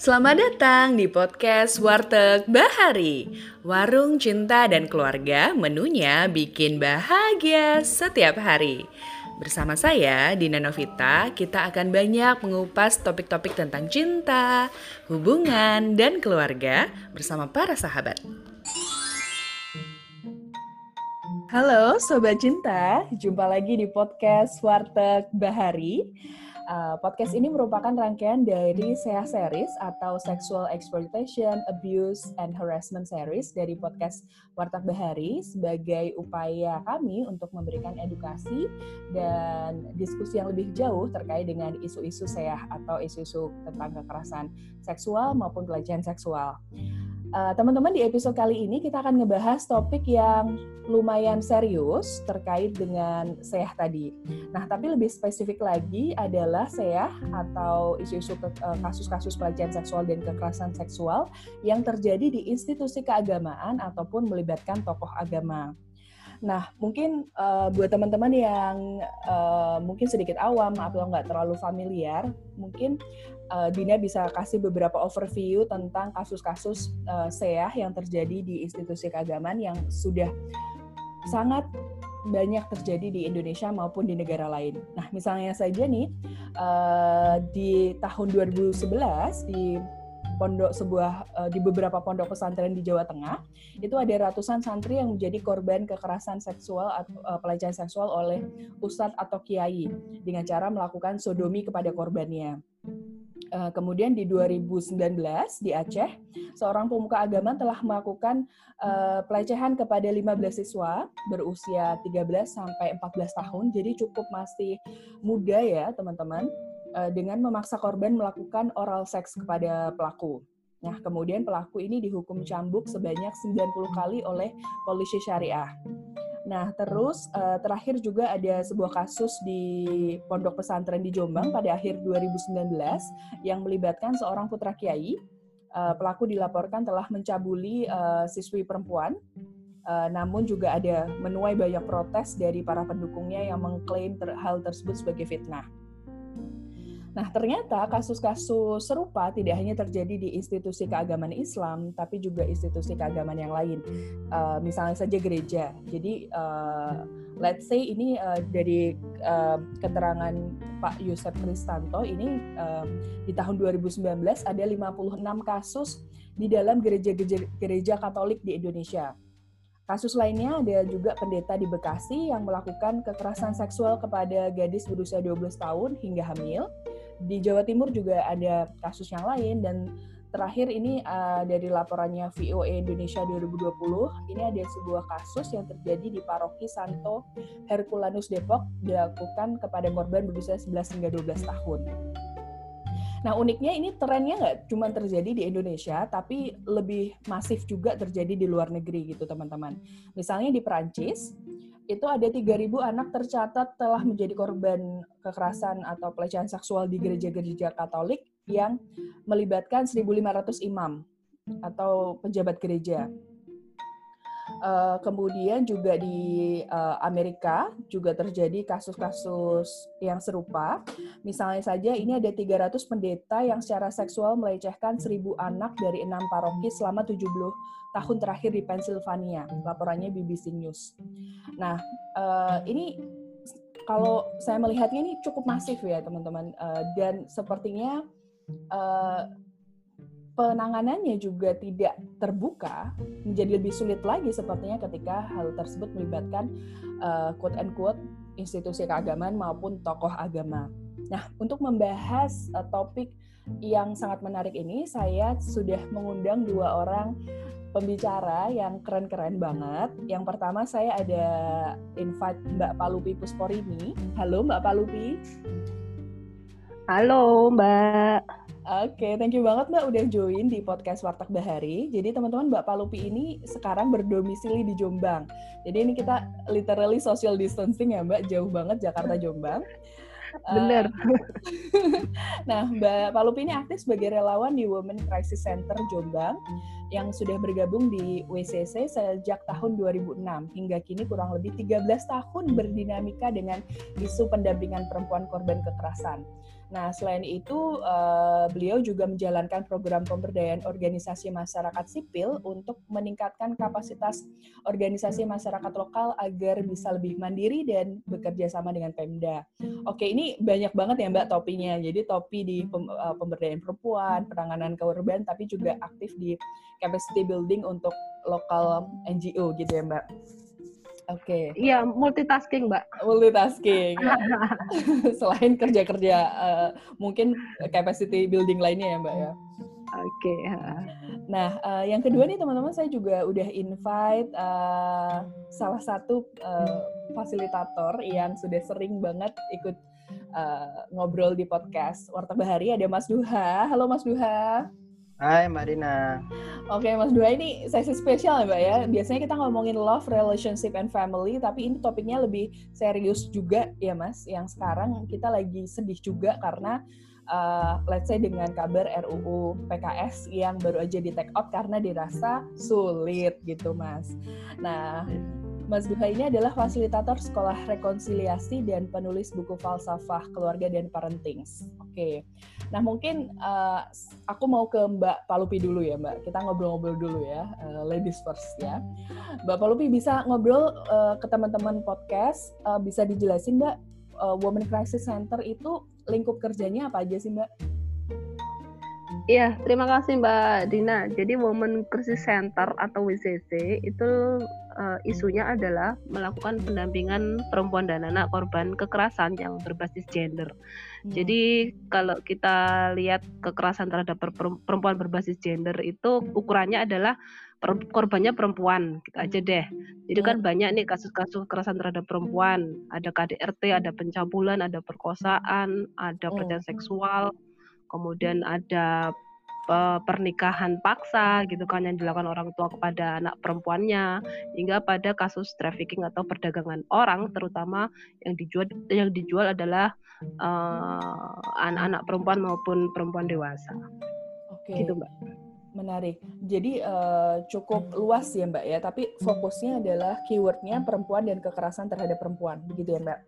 Selamat datang di podcast Warteg Bahari. Warung cinta dan keluarga menunya bikin bahagia setiap hari. Bersama saya, Dina Novita, kita akan banyak mengupas topik-topik tentang cinta, hubungan, dan keluarga bersama para sahabat. Halo Sobat Cinta, jumpa lagi di podcast Warteg Bahari. Uh, podcast ini merupakan rangkaian dari SEA Series atau Sexual Exploitation, Abuse, and Harassment Series dari podcast Warteg Bahari sebagai upaya kami untuk memberikan edukasi dan diskusi yang lebih jauh terkait dengan isu-isu SEA atau isu-isu tentang kekerasan seksual maupun pelecehan seksual. Uh, teman-teman di episode kali ini kita akan ngebahas topik yang lumayan serius terkait dengan seah tadi. Nah, tapi lebih spesifik lagi adalah seah atau isu-isu uh, kasus-kasus pelecehan seksual dan kekerasan seksual yang terjadi di institusi keagamaan ataupun melibatkan tokoh agama. Nah, mungkin uh, buat teman-teman yang uh, mungkin sedikit awam atau nggak terlalu familiar, mungkin uh, Dina bisa kasih beberapa overview tentang kasus-kasus uh, SEAH yang terjadi di institusi keagamaan yang sudah sangat banyak terjadi di Indonesia maupun di negara lain. Nah, misalnya saja nih uh, di tahun 2011 di pondok sebuah di beberapa pondok pesantren di Jawa Tengah itu ada ratusan santri yang menjadi korban kekerasan seksual atau pelecehan seksual oleh ustadz atau kiai dengan cara melakukan sodomi kepada korbannya. Uh, kemudian di 2019 di Aceh, seorang pemuka agama telah melakukan uh, pelecehan kepada 15 siswa berusia 13 sampai 14 tahun. Jadi cukup masih muda ya, teman-teman, uh, dengan memaksa korban melakukan oral seks kepada pelaku. Nah, kemudian pelaku ini dihukum cambuk sebanyak 90 kali oleh polisi syariah. Nah, terus uh, terakhir juga ada sebuah kasus di pondok pesantren di Jombang pada akhir 2019 yang melibatkan seorang putra kiai. Uh, pelaku dilaporkan telah mencabuli uh, siswi perempuan, uh, namun juga ada menuai banyak protes dari para pendukungnya yang mengklaim ter hal tersebut sebagai fitnah. Nah, ternyata kasus-kasus serupa tidak hanya terjadi di institusi keagamaan Islam, tapi juga institusi keagamaan yang lain. Uh, misalnya saja gereja. Jadi, uh, let's say ini uh, dari uh, keterangan Pak Yusef Kristanto, ini uh, di tahun 2019 ada 56 kasus di dalam gereja-gereja Katolik di Indonesia. Kasus lainnya ada juga pendeta di Bekasi yang melakukan kekerasan seksual kepada gadis berusia 12 tahun hingga hamil. Di Jawa Timur juga ada kasus yang lain dan terakhir ini uh, dari laporannya VOA Indonesia 2020 ini ada sebuah kasus yang terjadi di paroki Santo Herculanus Depok dilakukan kepada korban berusia 11 hingga 12 tahun. Nah uniknya ini trennya nggak cuma terjadi di Indonesia, tapi lebih masif juga terjadi di luar negeri gitu teman-teman. Misalnya di Perancis, itu ada 3.000 anak tercatat telah menjadi korban kekerasan atau pelecehan seksual di gereja-gereja Katolik yang melibatkan 1.500 imam atau pejabat gereja. Uh, kemudian juga di uh, Amerika juga terjadi kasus-kasus yang serupa. Misalnya saja ini ada 300 pendeta yang secara seksual melecehkan 1000 anak dari enam paroki selama 70 tahun terakhir di Pennsylvania. Laporannya BBC News. Nah, uh, ini kalau saya melihatnya ini cukup masif ya teman-teman uh, dan sepertinya uh, penanganannya juga tidak terbuka, menjadi lebih sulit lagi sepertinya ketika hal tersebut melibatkan uh, quote and quote institusi keagamaan maupun tokoh agama. Nah, untuk membahas uh, topik yang sangat menarik ini, saya sudah mengundang dua orang pembicara yang keren-keren banget. Yang pertama saya ada invite Mbak Palupi Pusporini. Halo Mbak Palupi. Halo Mbak. Oke, okay, thank you banget Mbak udah join di podcast Warteg Bahari. Jadi teman-teman Mbak Palupi ini sekarang berdomisili di Jombang. Jadi ini kita literally social distancing ya Mbak, jauh banget Jakarta Jombang. Bener. Uh, nah, Mbak Palupi ini aktif sebagai relawan di Women Crisis Center Jombang yang sudah bergabung di WCC sejak tahun 2006 hingga kini kurang lebih 13 tahun berdinamika dengan isu pendampingan perempuan korban kekerasan. Nah, selain itu, uh, beliau juga menjalankan program pemberdayaan organisasi masyarakat sipil untuk meningkatkan kapasitas organisasi masyarakat lokal agar bisa lebih mandiri dan bekerja sama dengan Pemda. Oke, ini banyak banget ya Mbak topinya. Jadi topi di pem, uh, pemberdayaan perempuan, penanganan korban, tapi juga aktif di capacity building untuk lokal NGO gitu ya Mbak. Oke. Okay. Iya, multitasking, Mbak. Multitasking. Selain kerja-kerja uh, mungkin capacity building lainnya ya, Mbak ya. Oke. Okay. Nah, uh, yang kedua nih teman-teman saya juga udah invite uh, salah satu uh, fasilitator yang sudah sering banget ikut uh, ngobrol di podcast Warta Bahari ada Mas Duha. Halo Mas Duha. Hai Mbak Dina. Oke Mas Dua ini sesi spesial ya Mbak ya. Biasanya kita ngomongin love, relationship, and family, tapi ini topiknya lebih serius juga ya Mas. Yang sekarang kita lagi sedih juga karena uh, let's say dengan kabar RUU PKS yang baru aja di take out karena dirasa sulit gitu Mas. Nah, Mas Duha ini adalah fasilitator sekolah rekonsiliasi dan penulis buku falsafah keluarga dan parenting. Oke, okay. nah mungkin uh, aku mau ke Mbak Palupi dulu ya Mbak. Kita ngobrol-ngobrol dulu ya, uh, ladies first ya. Mbak Palupi bisa ngobrol uh, ke teman-teman podcast, uh, bisa dijelasin Mbak, uh, Women Crisis Center itu lingkup kerjanya apa aja sih Mbak? Iya, terima kasih Mbak Dina. Jadi Women Crisis Center atau WCC itu uh, isunya adalah melakukan pendampingan perempuan dan anak korban kekerasan yang berbasis gender. Hmm. Jadi kalau kita lihat kekerasan terhadap perempuan berbasis gender itu ukurannya adalah korbannya perempuan gitu aja deh. Jadi kan hmm. banyak nih kasus-kasus kekerasan terhadap perempuan, ada KDRT, ada pencabulan, ada perkosaan, ada pelecehan hmm. Kemudian ada pernikahan paksa gitu kan yang dilakukan orang tua kepada anak perempuannya hingga pada kasus trafficking atau perdagangan orang terutama yang dijual yang dijual adalah anak-anak uh, perempuan maupun perempuan dewasa. Oke. Gitu Mbak. Menarik. Jadi uh, cukup luas ya Mbak ya, tapi fokusnya adalah keywordnya perempuan dan kekerasan terhadap perempuan, begitu ya Mbak?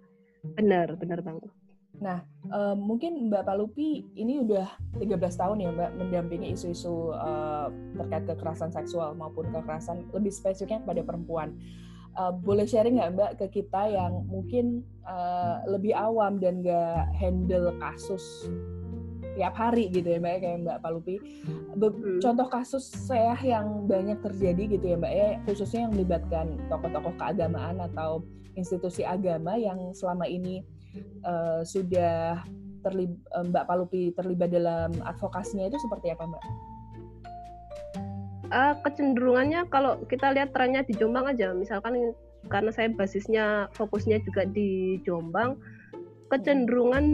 Benar, benar banget. Nah, uh, mungkin Mbak Palupi ini udah 13 tahun ya Mbak mendampingi isu-isu uh, terkait kekerasan seksual maupun kekerasan lebih spesifiknya pada perempuan. Uh, boleh sharing nggak Mbak ke kita yang mungkin uh, lebih awam dan nggak handle kasus tiap hari gitu ya Mbak ya, kayak Mbak Palupi. Be hmm. Contoh kasus saya yang banyak terjadi gitu ya Mbak ya, khususnya yang melibatkan tokoh-tokoh keagamaan atau institusi agama yang selama ini uh, sudah terlib uh, Mbak Palupi terlibat dalam advokasinya itu seperti apa Mbak? Uh, kecenderungannya kalau kita lihat trennya di Jombang aja, misalkan karena saya basisnya fokusnya juga di Jombang, kecenderungan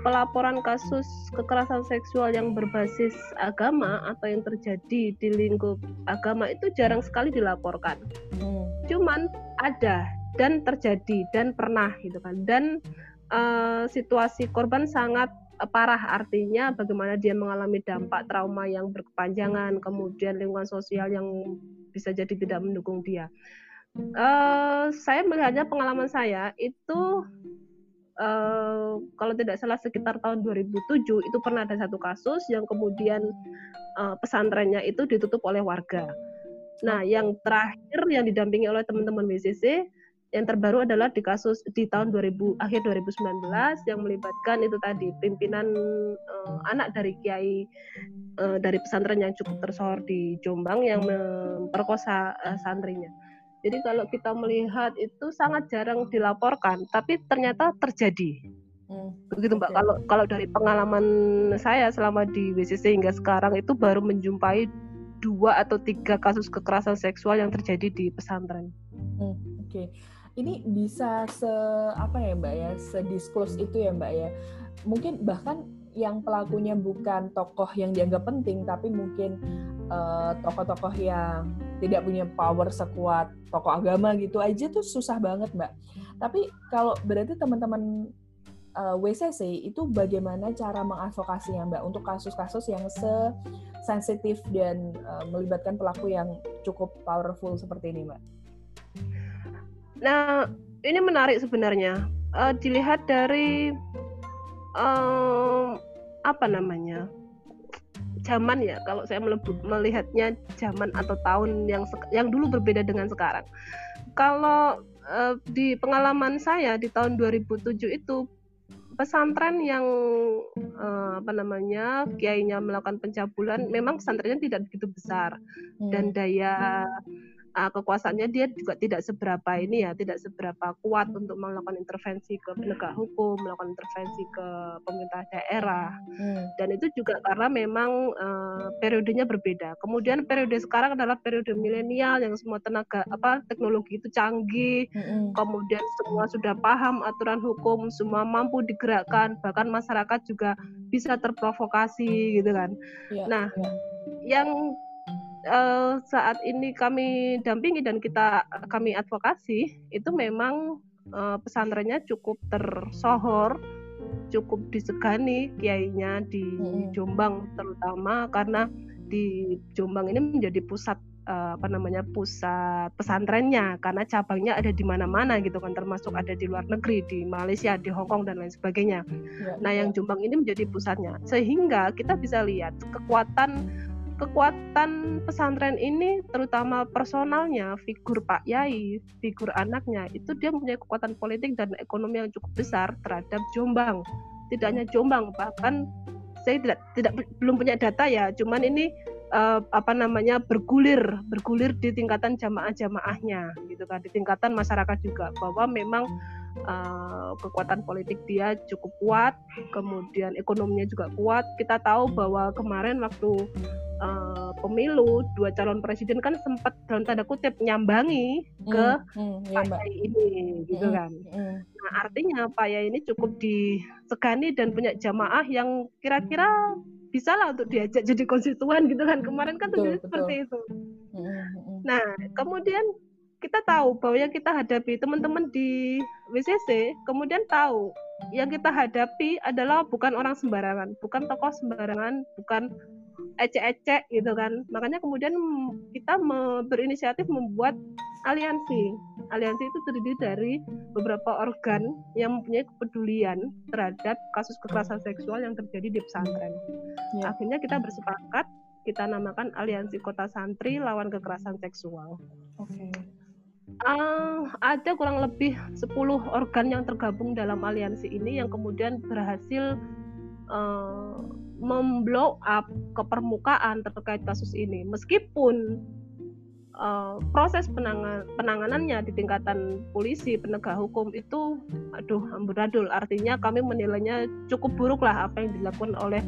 pelaporan kasus kekerasan seksual yang berbasis agama atau yang terjadi di lingkup agama itu jarang sekali dilaporkan. Hmm. Cuman ada dan terjadi dan pernah gitu kan. Dan uh, situasi korban sangat uh, parah artinya bagaimana dia mengalami dampak trauma yang berkepanjangan kemudian lingkungan sosial yang bisa jadi tidak mendukung dia uh, saya melihatnya pengalaman saya itu uh, kalau tidak salah sekitar tahun 2007 itu pernah ada satu kasus yang kemudian uh, pesantrennya itu ditutup oleh warga. Nah, yang terakhir yang didampingi oleh teman-teman WCC yang terbaru adalah di kasus di tahun 2000 akhir 2019 yang melibatkan itu tadi pimpinan uh, anak dari kiai uh, dari pesantren yang cukup tersohor di Jombang yang memperkosa uh, santrinya. Jadi kalau kita melihat itu sangat jarang dilaporkan, tapi ternyata terjadi. Hmm. Begitu Mbak. Kalau kalau dari pengalaman saya selama di WCC hingga sekarang itu baru menjumpai dua atau tiga kasus kekerasan seksual yang terjadi di pesantren. Hmm, Oke. Okay ini bisa se apa ya mbak ya? Sedisklus itu ya mbak ya? Mungkin bahkan yang pelakunya bukan tokoh yang dianggap penting tapi mungkin uh, tokoh-tokoh yang tidak punya power sekuat tokoh agama gitu aja tuh susah banget mbak. Tapi kalau berarti teman-teman uh, WCC itu bagaimana cara mengadvokasinya Mbak untuk kasus-kasus yang sensitif dan uh, melibatkan pelaku yang cukup powerful seperti ini Mbak? Nah ini menarik sebenarnya. Uh, dilihat dari uh, apa namanya zaman ya kalau saya melihatnya zaman atau tahun yang yang dulu berbeda dengan sekarang. Kalau uh, di pengalaman saya di tahun 2007 itu pesantren yang uh, apa namanya kiainya melakukan pencabulan memang pesantrennya tidak begitu besar. Hmm. dan daya uh, kekuasaannya dia juga tidak seberapa ini ya, tidak seberapa kuat untuk melakukan intervensi ke penegak hukum, melakukan intervensi ke pemerintah daerah. Hmm. Dan itu juga karena memang uh, periodenya berbeda. Kemudian periode sekarang adalah periode milenial yang semua tenaga apa teknologi itu canggih. Hmm. Kemudian semua sudah paham aturan hukum, semua mampu digerakkan, bahkan masyarakat juga bisa terprovokasi gitu kan. Ya, nah, ya. yang uh, saat ini kami dampingi dan kita kami advokasi itu memang uh, pesantrennya cukup tersohor, cukup disegani kiainya di Jombang terutama karena di Jombang ini menjadi pusat uh, apa namanya pusat pesantrennya karena cabangnya ada di mana-mana gitu kan termasuk ada di luar negeri di Malaysia di Hong Kong dan lain sebagainya. Ya, nah yang ya. Jombang ini menjadi pusatnya sehingga kita bisa lihat kekuatan kekuatan pesantren ini terutama personalnya figur Pak Yai, figur anaknya itu dia mempunyai kekuatan politik dan ekonomi yang cukup besar terhadap Jombang. Tidak hanya Jombang, bahkan saya tidak tidak belum punya data ya, cuman ini uh, apa namanya bergulir bergulir di tingkatan jamaah-jamaahnya gitu kan, di tingkatan masyarakat juga bahwa memang uh, kekuatan politik dia cukup kuat, kemudian ekonominya juga kuat. Kita tahu bahwa kemarin waktu uh, pemilu dua calon presiden kan sempat dalam tanda kutip nyambangi ke hmm, hmm, ya, Pak Yai ini, gitu hmm, kan. Hmm. Nah artinya Pak Yai ini cukup disegani dan punya jamaah yang kira-kira bisa lah untuk diajak jadi konstituen gitu kan. Kemarin kan betul. seperti itu. Hmm, hmm, hmm. Nah kemudian kita tahu bahwa yang kita hadapi teman-teman di WCC kemudian tahu yang kita hadapi adalah bukan orang sembarangan, bukan tokoh sembarangan, bukan ecek-ecek gitu kan. Makanya kemudian kita berinisiatif membuat aliansi. Aliansi itu terdiri dari beberapa organ yang mempunyai kepedulian terhadap kasus kekerasan seksual yang terjadi di pesantren. Ya. Akhirnya kita bersepakat kita namakan Aliansi Kota Santri lawan kekerasan seksual. Oke. Okay uh, ada kurang lebih 10 organ yang tergabung dalam aliansi ini yang kemudian berhasil uh, memblow up ke permukaan terkait kasus ini. Meskipun uh, proses penangan, penanganannya di tingkatan polisi penegak hukum itu aduh amburadul. Artinya kami menilainya cukup buruk lah apa yang dilakukan oleh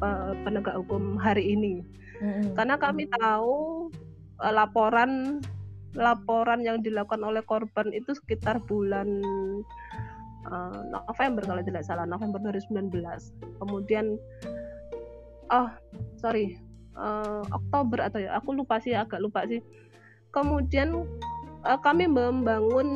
uh, penegak hukum hari ini. Mm-hmm. karena kami tahu uh, laporan laporan yang dilakukan oleh korban itu sekitar bulan uh, November kalau tidak salah November 2019 kemudian oh sorry uh, Oktober atau ya aku lupa sih agak lupa sih. Kemudian uh, kami membangun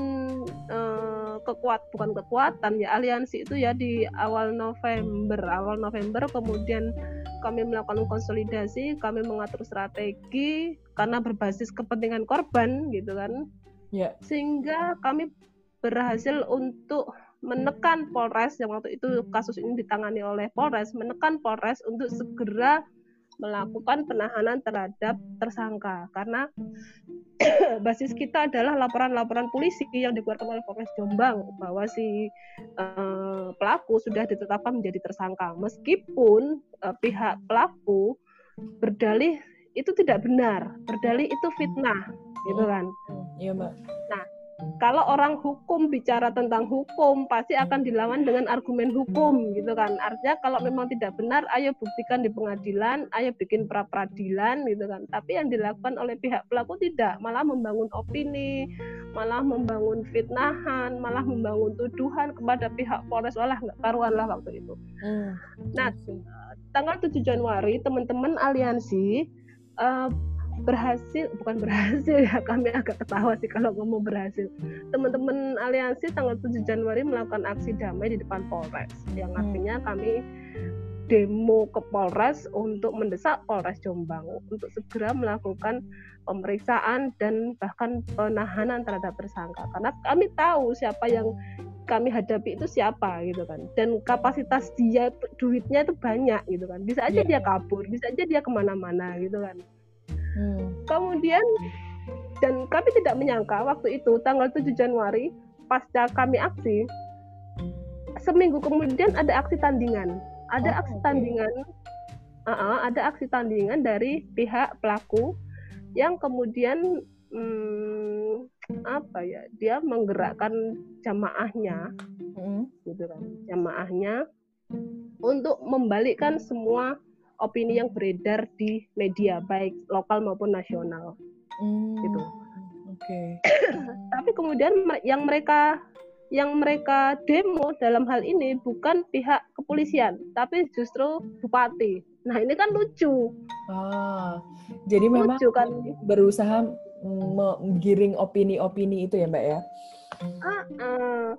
uh, kekuat bukan kekuatan ya aliansi itu ya di awal November awal November kemudian kami melakukan konsolidasi kami mengatur strategi karena berbasis kepentingan korban gitu kan yeah. sehingga kami berhasil untuk menekan Polres yang waktu itu kasus ini ditangani oleh Polres menekan Polres untuk segera melakukan penahanan terhadap tersangka. Karena basis kita adalah laporan-laporan polisi yang dikeluarkan oleh Polres Jombang bahwa si uh, pelaku sudah ditetapkan menjadi tersangka. Meskipun uh, pihak pelaku berdalih itu tidak benar. Berdalih itu fitnah gitu kan? Iya mbak. Nah kalau orang hukum bicara tentang hukum pasti akan dilawan dengan argumen hukum gitu kan. Artinya kalau memang tidak benar ayo buktikan di pengadilan ayo bikin pra peradilan gitu kan. Tapi yang dilakukan oleh pihak pelaku tidak malah membangun opini malah membangun fitnahan malah membangun tuduhan kepada pihak Polres. Walah nggak karuan lah waktu itu. Hmm. nah tanggal 7 Januari teman-teman aliansi uh, berhasil bukan berhasil ya kami agak ketawa sih kalau ngomong berhasil. Teman-teman aliansi tanggal 7 Januari melakukan aksi damai di depan Polres yang Hmm. artinya kami demo ke Polres untuk mendesak Polres Jombang untuk segera melakukan pemeriksaan dan bahkan penahanan terhadap tersangka. Karena kami tahu siapa yang kami hadapi itu siapa gitu kan. Dan kapasitas dia duitnya itu banyak gitu kan. Bisa aja Iya. dia kabur bisa aja dia ke mana-mana gitu kan Hmm. kemudian dan kami tidak menyangka waktu itu tanggal 7 Januari pasca kami aksi seminggu kemudian ada aksi tandingan ada Oh, aksi oke. tandingan Uh-uh, ada aksi tandingan dari pihak pelaku yang kemudian hmm, apa ya dia menggerakkan jamaahnya Hmm. gitu kan jamaahnya untuk membalikkan semua opini yang beredar di media baik lokal maupun nasional Hmm. gitu. Oke. tapi kemudian yang mereka yang mereka demo dalam hal ini bukan pihak kepolisian tapi justru bupati nah ini kan lucu Ah, jadi memang lucu kan berusaha menggiring opini-opini itu ya, Mbak ya? Eh,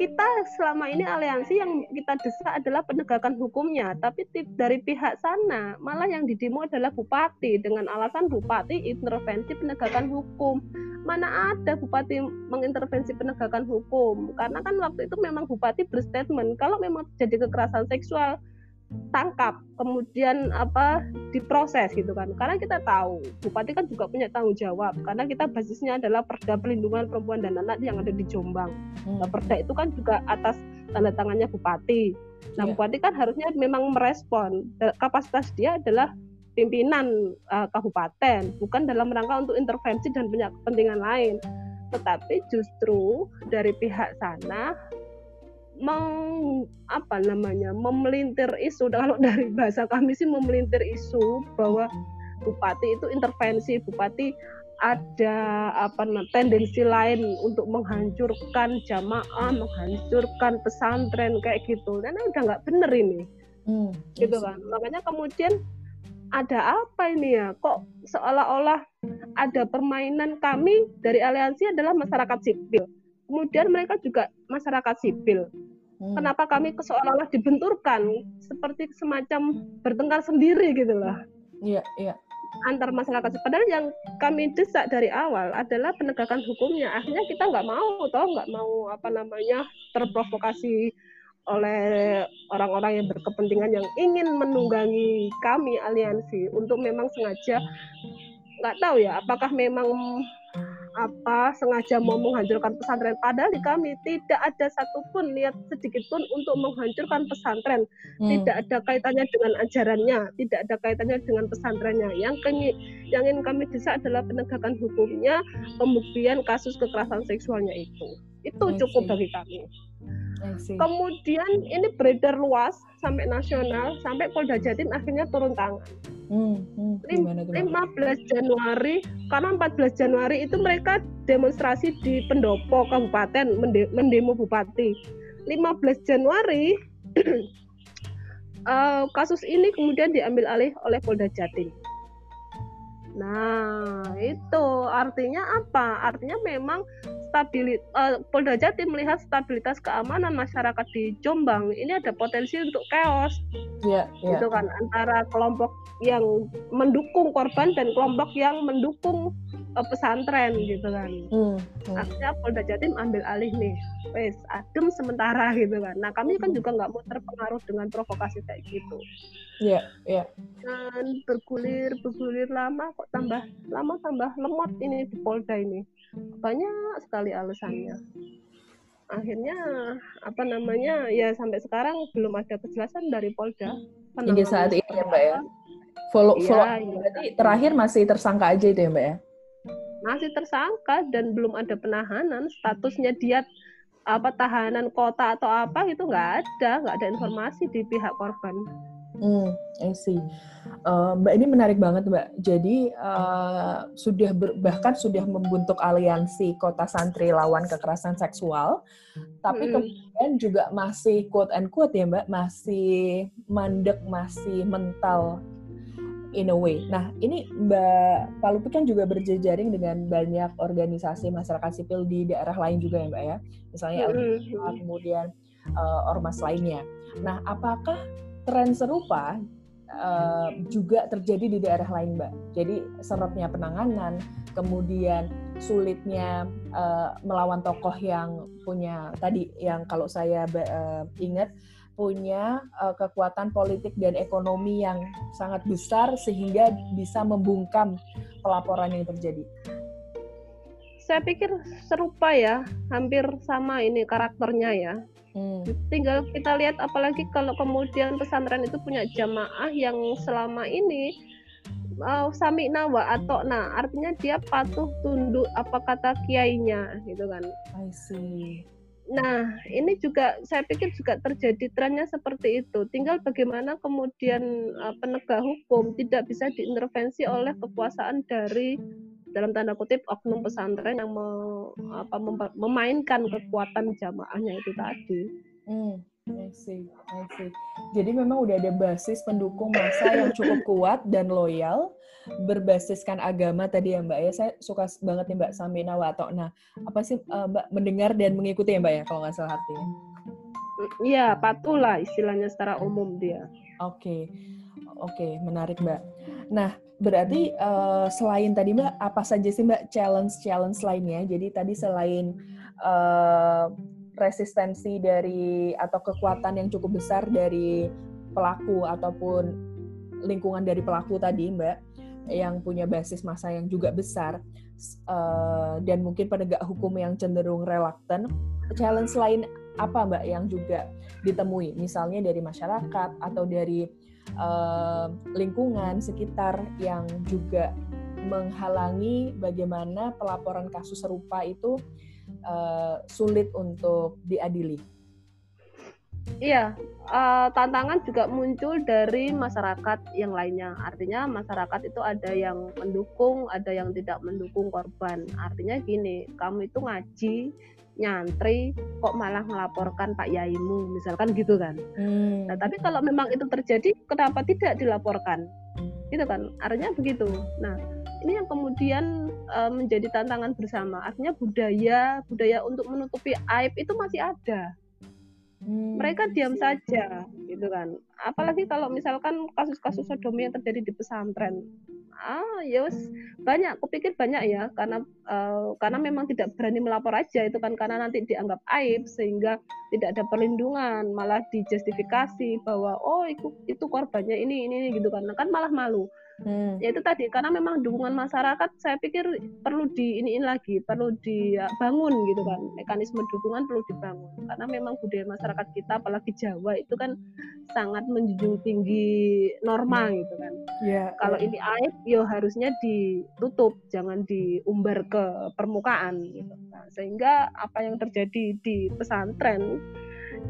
kita selama ini aliansi yang kita desak adalah penegakan hukumnya, tapi dari pihak sana malah yang didemo adalah bupati dengan alasan bupati intervensi penegakan hukum. Mana ada bupati mengintervensi penegakan hukum? Karena kan waktu itu memang bupati berstatement kalau memang terjadi kekerasan seksual tangkap kemudian apa diproses gitu kan karena kita tahu bupati kan juga punya tanggung jawab karena kita basisnya adalah perda pelindungan perempuan dan anak yang ada di Jombang Hmm. Nah, perda itu kan juga atas tanda tangannya bupati. Nah, Iya. bupati kan harusnya memang merespon. Da- Kapasitas dia adalah pimpinan uh, kabupaten, bukan dalam rangka untuk intervensi dan punya kepentingan lain. Tetapi justru dari pihak sana meng apa namanya memelintir isu kalau dari bahasa kami sih memelintir isu bahwa bupati itu intervensi bupati ada apa namanya tendensi lain untuk menghancurkan jamaah, menghancurkan pesantren kayak gitu. Dan udah nggak bener ini, Hmm. gitu kan. Makanya kemudian ada apa ini ya? Kok seolah-olah ada permainan kami dari aliansi adalah masyarakat sipil. Kemudian mereka juga masyarakat sipil. Hmm. Kenapa kami seolah-olah dibenturkan seperti semacam bertengkar sendiri gitu loh Iya, iya. antar masyarakat. Padahal yang kami desak dari awal adalah penegakan hukumnya. Akhirnya kita nggak mau, toh nggak mau apa namanya terprovokasi oleh orang-orang yang berkepentingan yang ingin menunggangi kami aliansi untuk memang sengaja nggak tahu ya apakah memang apa sengaja mau menghancurkan pesantren padahal di kami tidak ada satupun niat sedikit pun untuk menghancurkan pesantren Hmm. tidak ada kaitannya dengan ajarannya, tidak ada kaitannya dengan pesantrennya. Yang kami, yang ingin kami desak adalah penegakan hukumnya, pembuktian kasus kekerasan seksualnya itu. Itu cukup bagi kami. See. Kemudian ini beredar luas sampai nasional, sampai Polda Jatim akhirnya turun tangan. Hmm, hmm. Gimana Mbak? 15 Januari, karena 14 Januari itu mereka demonstrasi di pendopo kabupaten, mende- mendemo bupati. 15 Januari, eh, kasus ini kemudian diambil alih oleh Polda Jatim. Nah, itu artinya apa? Artinya memang stabilitas Polda Jatim melihat stabilitas keamanan masyarakat di Jombang ini ada potensi untuk chaos Iya, iya. gitu kan antara kelompok yang mendukung korban dan kelompok yang mendukung eh, pesantren gitu kan. Hmm, hmm. Akhirnya Polda Jatim ambil alih nih, wes adem sementara gitu kan. Nah kami kan juga nggak mau terpengaruh dengan provokasi kayak gitu. Iya, iya. Dan bergulir bergulir lama kok tambah lama tambah lemot ini di Polda ini banyak sekali alasannya. Akhirnya apa namanya ya sampai sekarang belum ada kejelasan dari Polda. Hingga saat ini ya, Mbak ya? Follow, Iya, follow. iya. Berarti terakhir masih tersangka aja itu ya, Mbak ya? masih tersangka dan belum ada penahanan statusnya dia apa tahanan kota atau apa itu nggak ada nggak ada informasi di pihak korban Hmm, I see. Eh, Mbak ini menarik banget Mbak. Jadi eh, sudah ber- bahkan sudah membentuk aliansi kota santri lawan kekerasan seksual, tapi Mm-mm. kemudian juga masih quote and quote ya Mbak, masih mandek, masih mental in a way. Nah, ini Mbak Palupi kan juga berjejaring dengan banyak organisasi masyarakat sipil di daerah lain juga ya Mbak ya. Misalnya LGBTI, kemudian uh, ormas lainnya. Nah, apakah tren serupa uh, juga terjadi di daerah lain Mbak? Jadi seretnya penanganan, kemudian sulitnya uh, melawan tokoh yang punya tadi yang kalau saya uh, ingat punya uh, kekuatan politik dan ekonomi yang sangat besar sehingga bisa membungkam pelaporan yang terjadi. Saya pikir serupa ya, hampir sama ini karakternya ya. Hmm. Tinggal kita lihat apalagi kalau kemudian pesantren itu punya jamaah yang selama ini uh, sami nawa atau nah artinya dia patuh tunduk apa kata kiainya gitu kan. I see. Nah, ini juga saya pikir juga terjadi trennya seperti itu. Tinggal bagaimana kemudian uh, penegak hukum tidak bisa diintervensi oleh kekuasaan dari dalam tanda kutip oknum pesantren yang me, apa, memainkan kekuatan jamaahnya itu tadi. Hmm, I see, I see. Jadi memang udah ada basis pendukung masa yang cukup kuat dan loyal berbasiskan agama tadi ya Mbak ya. Saya suka banget nih Mbak Samina atau nah apa sih uh, Mbak mendengar dan mengikuti ya Mbak ya kalau nggak salah artinya. Iya, patuh lah istilahnya secara umum dia. Oke. Okay. Oke, okay, menarik Mbak. Nah, berarti uh, selain tadi Mbak, apa saja sih Mbak challenge-challenge lainnya? Jadi tadi selain uh, resistensi dari atau kekuatan yang cukup besar dari pelaku ataupun lingkungan dari pelaku tadi Mbak, yang punya basis masa yang juga besar uh, dan mungkin penegak hukum yang cenderung reluctant. Challenge lain apa Mbak yang juga ditemui? Misalnya dari masyarakat atau dari uh, lingkungan sekitar yang juga menghalangi bagaimana pelaporan kasus serupa itu uh, sulit untuk diadili. Iya, uh, tantangan juga muncul dari masyarakat yang lainnya. Artinya masyarakat itu ada yang mendukung, ada yang tidak mendukung korban. Artinya gini, kamu itu ngaji, nyantri, kok malah melaporkan Pak Yaimu, misalkan gitu kan. Hmm. Nah, tapi kalau memang itu terjadi, kenapa tidak dilaporkan? Gitu kan, artinya begitu. Nah, ini yang kemudian uh, menjadi tantangan bersama. Artinya budaya, budaya untuk menutupi aib itu masih ada Hmm. Mereka diam saja, gitu kan. Apalagi kalau misalkan kasus-kasus sodomi yang terjadi di pesantren, ah ya banyak. Kupikir banyak ya, karena uh, karena memang tidak berani melapor aja itu kan karena nanti dianggap aib sehingga tidak ada perlindungan, malah dijustifikasi bahwa oh itu itu korbannya ini ini, ini gitu kan, kan malah malu. Hmm. Ya itu tadi karena memang dukungan masyarakat saya pikir perlu diiniin lagi, perlu dibangun gitu kan. Mekanisme dukungan perlu dibangun karena memang budaya masyarakat kita apalagi Jawa itu kan sangat menjunjung tinggi norma gitu kan. Yeah, Kalau yeah. ini aib ya harusnya ditutup, jangan diumbar ke permukaan gitu. Nah, sehingga apa yang terjadi di pesantren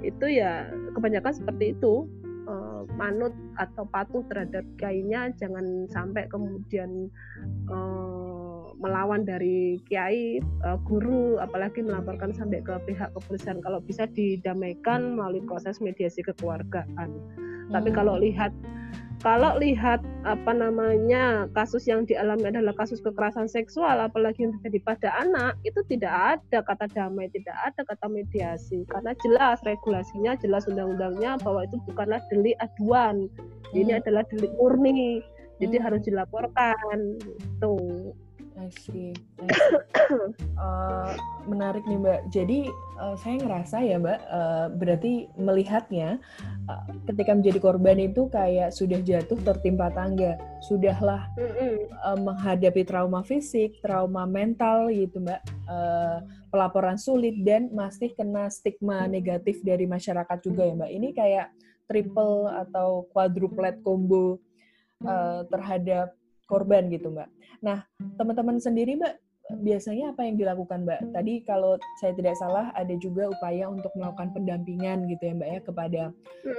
itu ya kebanyakan seperti itu uh, manut atau patuh terhadap kiainya jangan sampai kemudian uh, melawan dari kiai uh, guru apalagi melaporkan sampai ke pihak kepolisian kalau bisa didamaikan melalui proses mediasi kekeluargaan hmm. tapi kalau lihat kalau lihat apa namanya kasus yang dialami adalah kasus kekerasan seksual apalagi yang terjadi pada anak itu tidak ada kata damai tidak ada kata mediasi karena jelas regulasinya jelas undang-undangnya bahwa itu bukanlah delik aduan ini hmm. adalah delik murni jadi hmm. harus dilaporkan tuh I see. uh, menarik nih Mbak. Jadi uh, saya ngerasa ya Mbak, uh, berarti melihatnya uh, ketika menjadi korban itu kayak sudah jatuh tertimpa tangga, sudahlah uh, menghadapi trauma fisik, trauma mental gitu Mbak, uh, pelaporan sulit dan masih kena stigma negatif dari masyarakat juga ya Mbak. Ini kayak triple atau quadruplet combo uh, terhadap korban gitu Mbak. Nah, teman-teman sendiri Mbak, biasanya apa yang dilakukan Mbak? Tadi kalau saya tidak salah ada juga upaya untuk melakukan pendampingan gitu ya Mbak ya kepada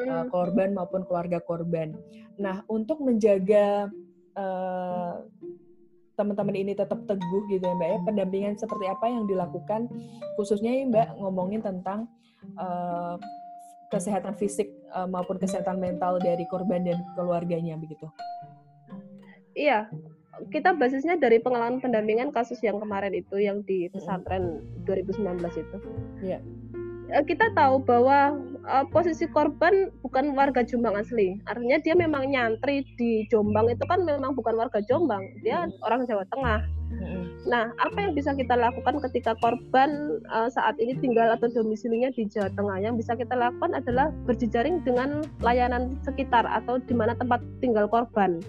uh, korban maupun keluarga korban. Nah, untuk menjaga uh, teman-teman ini tetap teguh gitu ya Mbak ya, pendampingan seperti apa yang dilakukan khususnya ya Mbak ngomongin tentang uh, kesehatan fisik uh, maupun kesehatan mental dari korban dan keluarganya begitu. iya kita basisnya dari pengalaman pendampingan kasus yang kemarin itu yang di pesantren 2019 itu. Iya. Eh, kita tahu bahwa uh, posisi korban bukan warga Jombang asli. Artinya dia memang nyantri di Jombang itu kan memang bukan warga Jombang. Dia hmm. orang Jawa Tengah. Nah, apa yang bisa kita lakukan ketika korban uh, saat ini tinggal atau domisilinya di Jawa Tengah? Yang bisa kita lakukan adalah berjejaring dengan layanan sekitar atau di mana tempat tinggal korban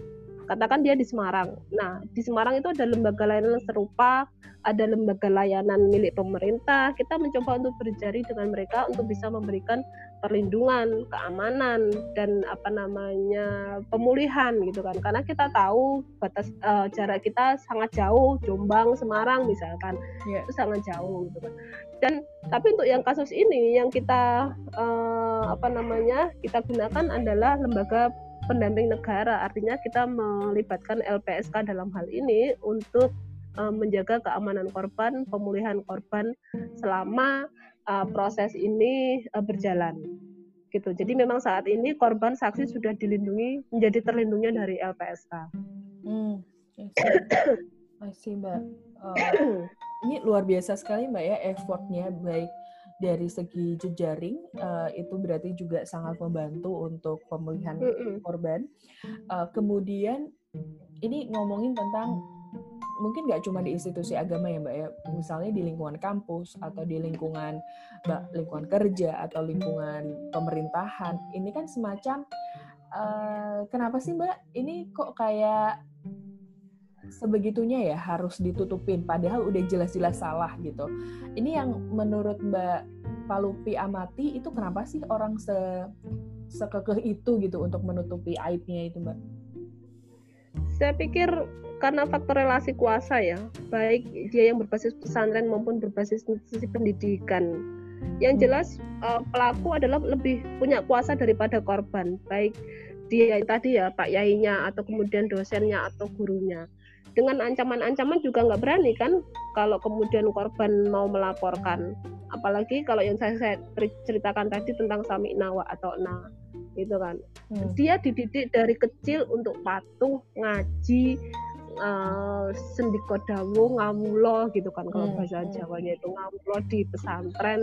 katakan dia di Semarang. Nah, di Semarang itu ada lembaga layanan serupa, ada lembaga layanan milik pemerintah. Kita mencoba untuk berjari dengan mereka untuk bisa memberikan perlindungan, keamanan dan apa namanya pemulihan gitu kan. Karena kita tahu batas uh, jarak kita sangat jauh, Jombang, Semarang misalkan. Yeah. Itu sangat jauh gitu kan. Dan tapi untuk yang kasus ini yang kita uh, apa namanya kita gunakan adalah lembaga pendamping negara. Artinya kita melibatkan LPSK dalam hal ini untuk uh, menjaga keamanan korban, pemulihan korban selama uh, proses ini uh, berjalan. Gitu. Jadi memang saat ini korban saksi sudah dilindungi menjadi terlindungnya dari LPSK. Hmm, I see, Mbak. Uh, ini luar biasa sekali Mbak ya effortnya baik dari segi jejaring uh, itu berarti juga sangat membantu untuk pemulihan korban. Uh, kemudian ini ngomongin tentang mungkin nggak cuma di institusi agama ya mbak ya, misalnya di lingkungan kampus atau di lingkungan mbak lingkungan kerja atau lingkungan pemerintahan. Ini kan semacam uh, kenapa sih mbak ini kok kayak sebegitunya ya harus ditutupin padahal udah jelas-jelas salah gitu. Ini yang menurut Mbak Palupi amati itu kenapa sih orang se sekekeh itu gitu untuk menutupi aibnya itu Mbak? Saya pikir karena faktor relasi kuasa ya, baik dia yang berbasis pesantren maupun berbasis institusi pendidikan. Yang hmm. jelas uh, pelaku adalah lebih punya kuasa daripada korban, baik dia tadi ya Pak Yainya atau kemudian dosennya atau gurunya dengan ancaman-ancaman juga nggak berani kan kalau kemudian korban mau melaporkan apalagi kalau yang saya, saya ceritakan tadi tentang sami nawa atau na itu kan hmm. dia dididik dari kecil untuk patuh ngaji uh, sendiko dawu ngamulo gitu kan kalau hmm. bahasa hmm. Jawanya itu ngamulo di pesantren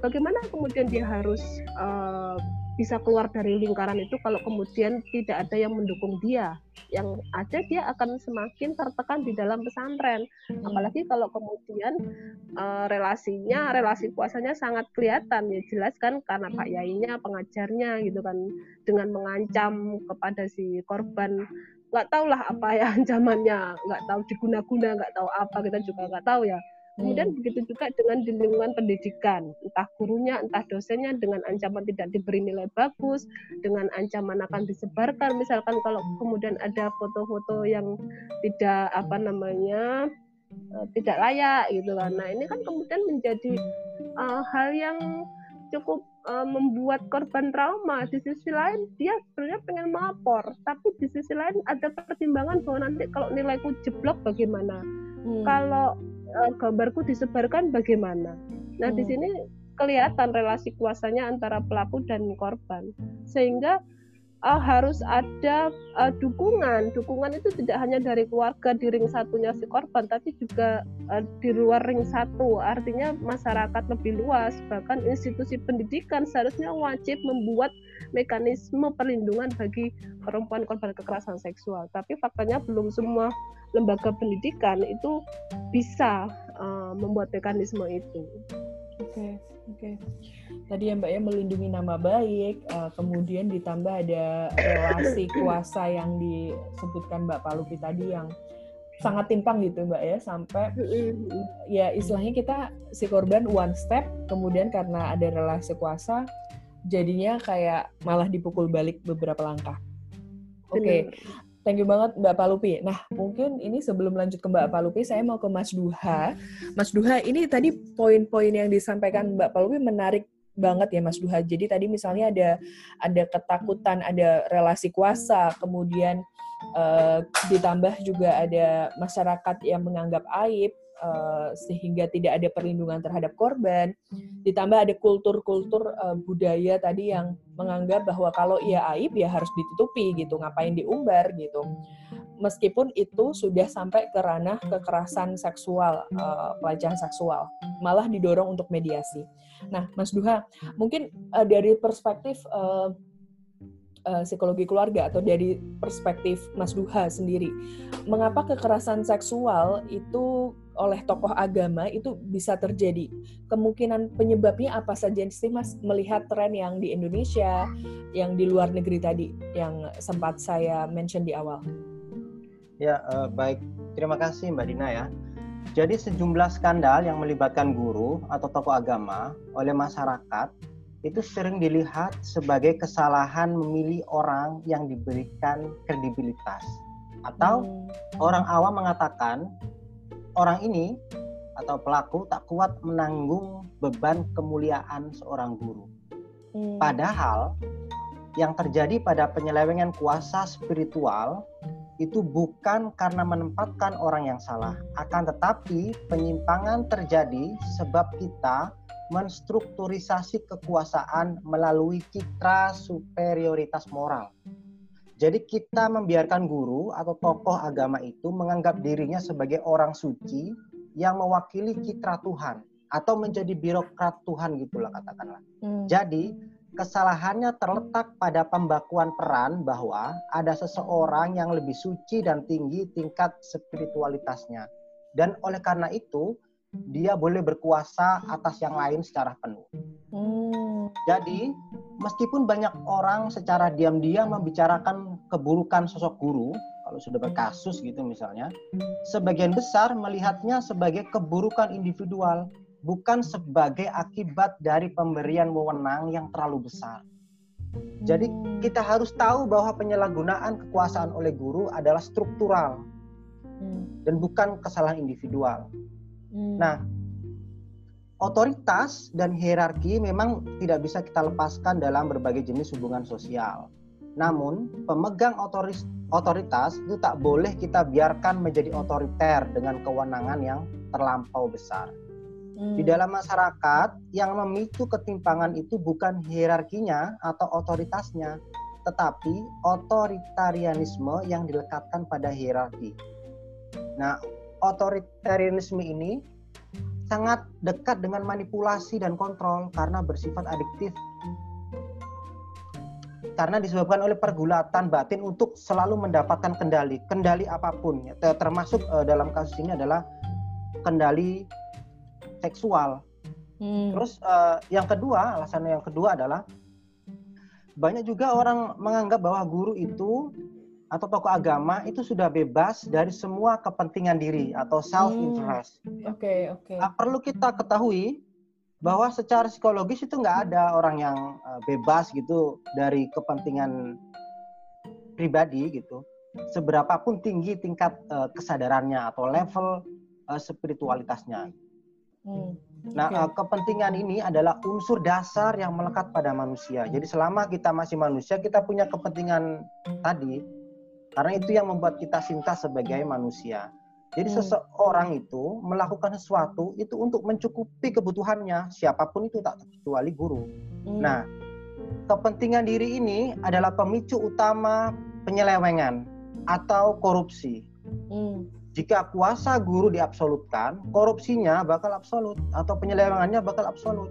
bagaimana kemudian dia harus uh, bisa keluar dari lingkaran itu kalau kemudian tidak ada yang mendukung dia. Yang ada dia akan semakin tertekan di dalam pesantren. Apalagi kalau kemudian uh, relasinya relasi kuasanya sangat kelihatan. Ya jelas kan karena pak yainya pengajarnya gitu kan. Dengan mengancam kepada si korban. Nggak tahu lah apa ya ancamannya. Nggak tahu diguna-guna nggak tahu apa. Kita juga nggak tahu ya Kemudian hmm. begitu juga dengan di lingkungan pendidikan, entah gurunya, entah dosennya dengan ancaman tidak diberi nilai bagus, dengan ancaman akan disebarkan, misalkan kalau kemudian ada foto-foto yang tidak apa namanya uh, tidak layak gitu kan. Nah ini kan kemudian menjadi uh, hal yang cukup uh, membuat korban trauma. Di sisi lain dia sebenarnya pengen melapor, tapi di sisi lain ada pertimbangan bahwa nanti kalau nilaiku jeblok bagaimana? Hmm. Kalau uh, gambarku disebarkan bagaimana. Nah, hmm. di sini kelihatan relasi kuasanya antara pelaku dan korban. Sehingga uh, harus ada uh, dukungan. Dukungan itu tidak hanya dari keluarga di ring satunya si korban, tapi juga uh, di luar ring satu. Artinya masyarakat lebih luas, bahkan institusi pendidikan seharusnya wajib membuat mekanisme perlindungan bagi perempuan korban kekerasan seksual. Tapi faktanya belum semua lembaga pendidikan itu bisa uh, membuat mekanisme itu. Oke, okay, oke. Okay tadi ya Mbak ya melindungi nama baik, uh, kemudian ditambah ada relasi kuasa yang disebutkan Mbak Palupi tadi yang sangat timpang gitu Mbak ya sampai ya istilahnya kita si korban one step kemudian karena ada relasi kuasa jadinya kayak malah dipukul balik beberapa langkah. Oke. Okay. Thank you banget Mbak Palupi. Nah, mungkin ini sebelum lanjut ke Mbak Palupi, saya mau ke Mas Duha. Mas Duha, ini tadi poin-poin yang disampaikan Mbak Palupi menarik banget ya Mas Duha. Jadi tadi misalnya ada ada ketakutan, ada relasi kuasa, kemudian uh, ditambah juga ada masyarakat yang menganggap aib uh, sehingga tidak ada perlindungan terhadap korban. Ditambah ada kultur-kultur uh, budaya tadi yang menganggap bahwa kalau ia aib ya harus ditutupi gitu, ngapain diumbar gitu. meskipun itu sudah sampai ke ranah kekerasan seksual, uh, pelecehan seksual, malah didorong untuk mediasi. Nah, Mas Duha, mungkin uh, dari perspektif uh, uh, psikologi keluarga atau dari perspektif Mas Duha sendiri, mengapa kekerasan seksual itu oleh tokoh agama itu bisa terjadi? Kemungkinan penyebabnya apa saja sih Mas melihat tren yang di Indonesia, yang di luar negeri tadi yang sempat saya mention di awal? Ya, uh, baik. Terima kasih Mbak Dina ya. Jadi sejumlah skandal yang melibatkan guru atau tokoh agama oleh masyarakat itu sering dilihat sebagai kesalahan memilih orang yang diberikan kredibilitas. Atau hmm. orang awam mengatakan orang ini atau pelaku tak kuat menanggung beban kemuliaan seorang guru. Hmm. Padahal yang terjadi pada penyelewengan kuasa spiritual itu bukan karena menempatkan orang yang salah, akan tetapi penyimpangan terjadi sebab kita menstrukturisasi kekuasaan melalui citra superioritas moral. Jadi kita membiarkan guru atau tokoh agama itu menganggap dirinya sebagai orang suci yang mewakili citra Tuhan atau menjadi birokrat Tuhan gitulah katakanlah. Hmm. Jadi kesalahannya terletak pada pembakuan peran bahwa ada seseorang yang lebih suci dan tinggi tingkat spiritualitasnya. Dan oleh karena itu, dia boleh berkuasa atas yang lain secara penuh. Hmm. Jadi, meskipun banyak orang secara diam-diam membicarakan keburukan sosok guru, kalau sudah berkasus gitu misalnya, sebagian besar melihatnya sebagai keburukan individual bukan sebagai akibat dari pemberian wewenang yang terlalu besar. Jadi kita harus tahu bahwa penyalahgunaan kekuasaan oleh guru adalah struktural hmm. dan bukan kesalahan individual. Hmm. Nah, otoritas dan hierarki memang tidak bisa kita lepaskan dalam berbagai jenis hubungan sosial. Namun, pemegang otoris, otoritas itu tak boleh kita biarkan menjadi otoriter dengan kewenangan yang terlampau besar. Di hmm. dalam masyarakat yang memicu ketimpangan itu bukan hierarkinya atau otoritasnya, tetapi otoritarianisme yang dilekatkan pada hierarki. Nah, otoritarianisme ini sangat dekat dengan manipulasi dan kontrol karena bersifat adiktif. Karena disebabkan oleh pergulatan batin untuk selalu mendapatkan kendali, kendali apa pun, termasuk eh, dalam kasus ini adalah kendali seksual. Hmm. Terus uh, yang kedua, alasan yang kedua adalah banyak juga orang menganggap bahwa guru itu atau tokoh agama itu sudah bebas dari semua kepentingan diri atau self interest. Oke hmm. oke. Okay, okay. nah, perlu kita ketahui bahwa secara psikologis itu nggak ada orang yang uh, bebas gitu dari kepentingan pribadi gitu. Seberapapun tinggi tingkat uh, kesadarannya atau level uh, spiritualitasnya. Hmm. Nah, okay. kepentingan ini adalah unsur dasar yang melekat pada manusia. Jadi selama kita masih manusia, kita punya kepentingan tadi. Karena itu yang membuat kita cinta sebagai manusia. Jadi hmm. seseorang itu melakukan sesuatu itu untuk mencukupi kebutuhannya, siapa pun itu tak kecuali guru. Hmm. Nah, kepentingan diri ini adalah pemicu utama penyelewengan atau korupsi. Hmm jika kuasa guru diabsolutkan, korupsinya bakal absolut atau penyelewengannya bakal absolut.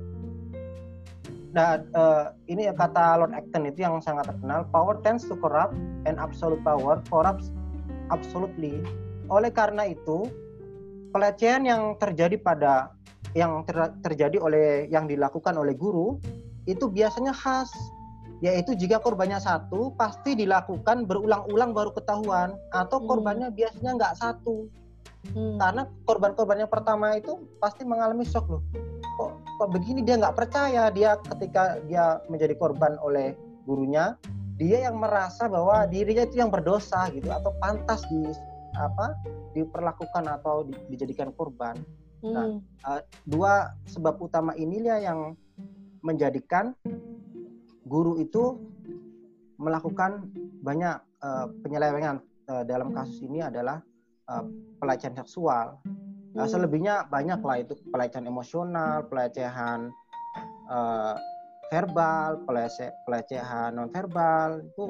Nah, uh, ini kata Lord Acton itu yang sangat terkenal, power tends to corrupt and absolute power corrupts absolutely. Oleh karena itu, pelecehan yang terjadi pada yang ter, terjadi oleh yang dilakukan oleh guru itu biasanya khas yaitu jika korbannya satu pasti dilakukan berulang-ulang baru ketahuan atau hmm. korbannya hmm. biasanya nggak satu hmm. karena korban-korban yang pertama itu pasti mengalami shock loh kok begini dia nggak percaya dia ketika dia menjadi korban oleh gurunya dia yang merasa bahwa dirinya itu yang berdosa gitu atau pantas di apa diperlakukan atau di, dijadikan korban nah, hmm. nah uh, dua sebab utama inilah yang menjadikan guru itu melakukan banyak uh, penyelewengan uh, dalam kasus ini adalah uh, pelecehan seksual. Uh, selebihnya banyak lah itu pelecehan emosional, pelecehan uh, verbal, pelece pelecehan non verbal itu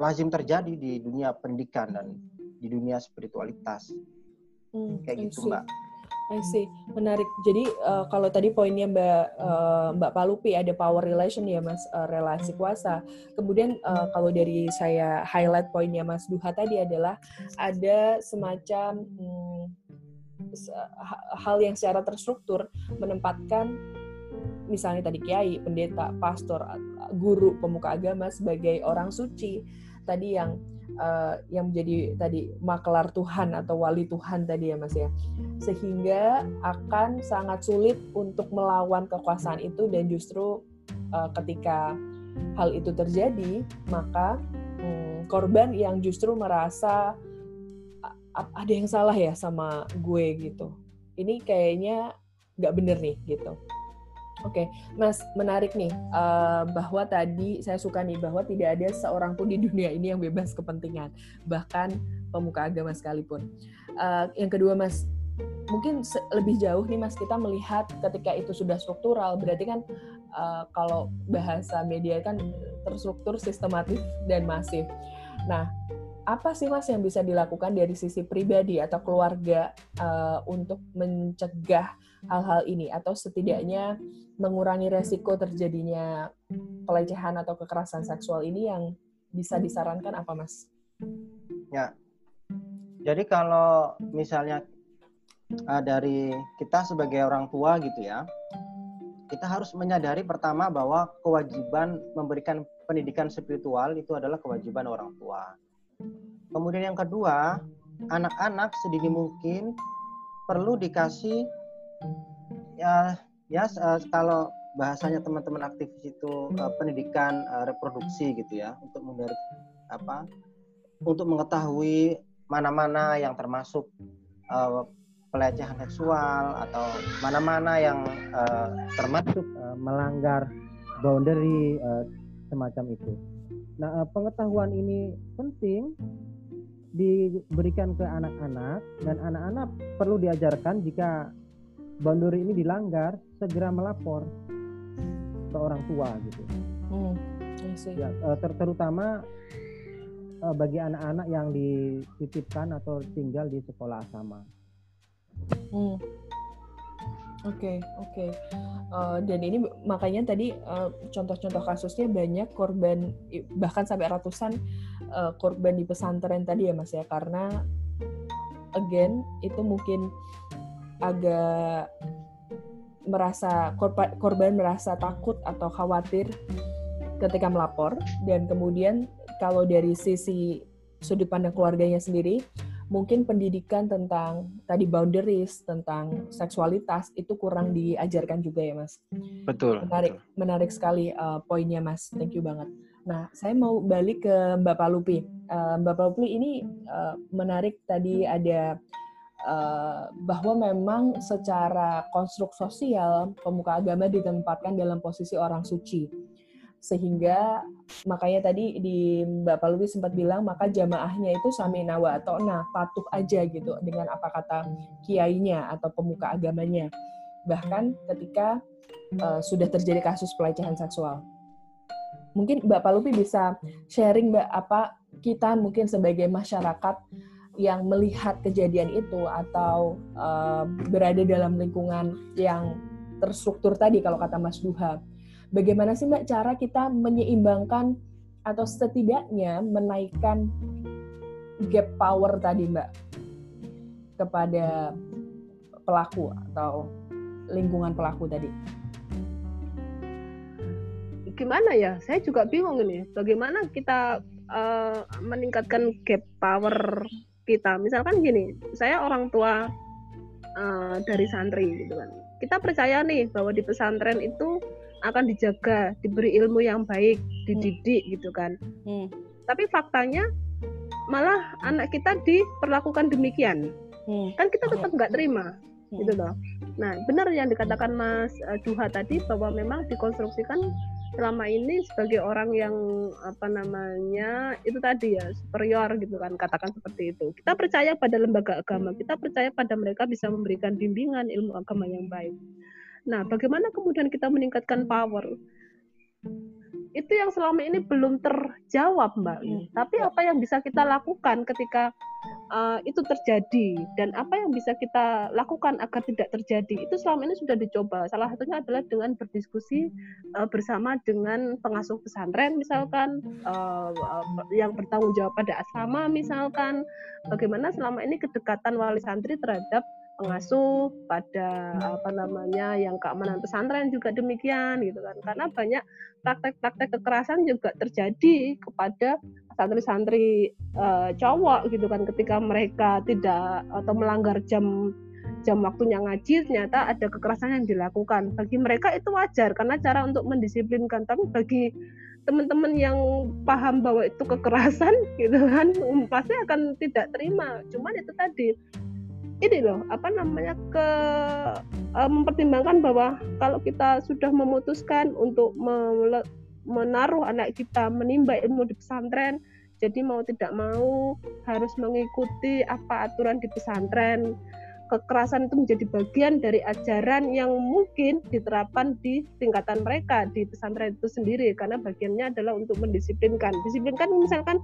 lazim terjadi di dunia pendidikan dan di dunia spiritualitas. Hmm, Kayak gitu, Mbak. I see. Menarik. Jadi uh, kalau tadi poinnya Mbak uh, Mbak Palupi ada power relation ya Mas, uh, relasi kuasa. Kemudian uh, kalau dari saya highlight poinnya Mas Duha tadi adalah ada semacam hmm, hal yang secara terstruktur menempatkan misalnya tadi kiai, pendeta, pastor, guru, pemuka agama sebagai orang suci. Tadi yang uh, yang menjadi tadi maklar Tuhan atau wali Tuhan tadi ya Mas ya. Sehingga akan sangat sulit untuk melawan kekuasaan itu dan justru uh, ketika hal itu terjadi, maka hmm, korban yang justru merasa ada yang salah ya sama gue gitu. Ini kayaknya nggak bener nih gitu. Oke, okay. Mas, menarik nih uh, bahwa tadi saya suka nih bahwa tidak ada seorang pun di dunia ini yang bebas kepentingan, bahkan pemuka agama sekalipun. Uh, yang kedua, Mas, mungkin lebih jauh nih, Mas, kita melihat ketika itu sudah struktural, berarti kan uh, kalau bahasa media kan terstruktur, sistematis dan masif. Nah, apa sih Mas yang bisa dilakukan dari sisi pribadi atau keluarga uh, untuk mencegah hal-hal ini atau setidaknya mengurangi resiko terjadinya pelecehan atau kekerasan seksual ini yang bisa disarankan apa mas? Ya, jadi kalau misalnya uh, dari kita sebagai orang tua gitu ya, kita harus menyadari pertama bahwa kewajiban memberikan pendidikan spiritual itu adalah kewajiban orang tua. Kemudian yang kedua, anak-anak sedini mungkin perlu dikasih ya ya kalau bahasanya teman-teman aktivis itu uh, pendidikan uh, reproduksi gitu ya untuk menghindari apa untuk mengetahui mana-mana yang termasuk uh, pelecehan seksual atau mana-mana yang uh, termasuk uh, melanggar boundary uh, semacam itu. Nah, uh, pengetahuan ini penting diberikan ke anak-anak dan anak-anak perlu diajarkan jika boundary ini dilanggar segera melapor ke orang tua gitu. Hmm, ya, eh, ter terutama uh, bagi anak-anak yang dititipkan atau tinggal di sekolah asrama. Hmm. Oke, okay, oke. Okay. Uh, dan ini makanya tadi contoh-contoh uh, kasusnya banyak korban bahkan sampai ratusan uh, korban di pesantren tadi ya Mas ya karena again itu mungkin agak merasa korban, korban merasa takut atau khawatir ketika melapor dan kemudian kalau dari sisi sudut pandang keluarganya sendiri mungkin pendidikan tentang tadi boundaries tentang seksualitas itu kurang diajarkan juga ya mas. Betul menarik betul. menarik sekali uh, poinnya mas. Thank you banget. Nah saya mau balik ke mbak Palupi. Uh, mbak Palupi ini uh, menarik tadi ada Eh, bahwa memang secara konstruk sosial pemuka agama ditempatkan dalam posisi orang suci sehingga makanya tadi di Mbak Palubi sempat bilang maka jamaahnya itu sami nawa atau nah patuh aja gitu dengan apa kata kiainya atau pemuka agamanya bahkan ketika uh, sudah terjadi kasus pelecehan seksual mungkin Mbak Palupi bisa sharing Mbak apa kita mungkin sebagai masyarakat yang melihat kejadian itu atau uh, berada dalam lingkungan yang terstruktur tadi kalau kata Mas Duha. Bagaimana sih Mbak cara kita menyeimbangkan atau setidaknya menaikkan gap power tadi Mbak kepada pelaku atau lingkungan pelaku tadi? Gimana ya? Saya juga bingung ini. Bagaimana kita uh, meningkatkan gap power kita misalkan gini saya orang tua uh, dari santri gitu kan kita percaya nih bahwa di pesantren itu akan dijaga diberi ilmu yang baik dididik hmm. gitu kan hmm. tapi faktanya malah anak kita diperlakukan demikian hmm. kan kita tetap nggak terima hmm. gitu loh nah benar yang dikatakan Mas uh, Duha tadi bahwa memang dikonstruksikan selama ini sebagai orang yang apa namanya itu tadi ya superior gitu kan katakan seperti itu kita percaya pada lembaga agama kita percaya pada mereka bisa memberikan bimbingan ilmu agama yang baik nah bagaimana kemudian kita meningkatkan power? Itu yang selama ini belum terjawab mbak hmm. tapi apa yang bisa kita lakukan ketika uh, itu terjadi? Dan apa yang bisa kita lakukan agar tidak terjadi? Itu selama ini sudah dicoba. Salah satunya adalah dengan berdiskusi uh, bersama dengan pengasuh pesantren misalkan uh, uh, yang bertanggung jawab pada asrama misalkan. Bagaimana selama ini kedekatan wali santri terhadap pengasuh, pada apa namanya yang keamanan pesantren juga demikian gitu kan. Karena banyak praktek-praktek kekerasan juga terjadi kepada santri-santri uh, cowok gitu kan ketika mereka tidak atau melanggar jam jam waktunya ngaji ternyata ada kekerasan yang dilakukan. Bagi mereka itu wajar karena cara untuk mendisiplinkan. Tapi bagi teman-teman yang paham bahwa itu kekerasan gitu kan pasti akan tidak terima. Cuman itu tadi ini loh apa namanya ke uh, mempertimbangkan bahwa kalau kita sudah memutuskan untuk menaruh anak kita menimba ilmu di pesantren jadi mau tidak mau harus mengikuti apa aturan di pesantren kekerasan itu menjadi bagian dari ajaran yang mungkin diterapkan di tingkatan mereka di pesantren itu sendiri karena bagiannya adalah untuk mendisiplinkan. Disiplinkan misalkan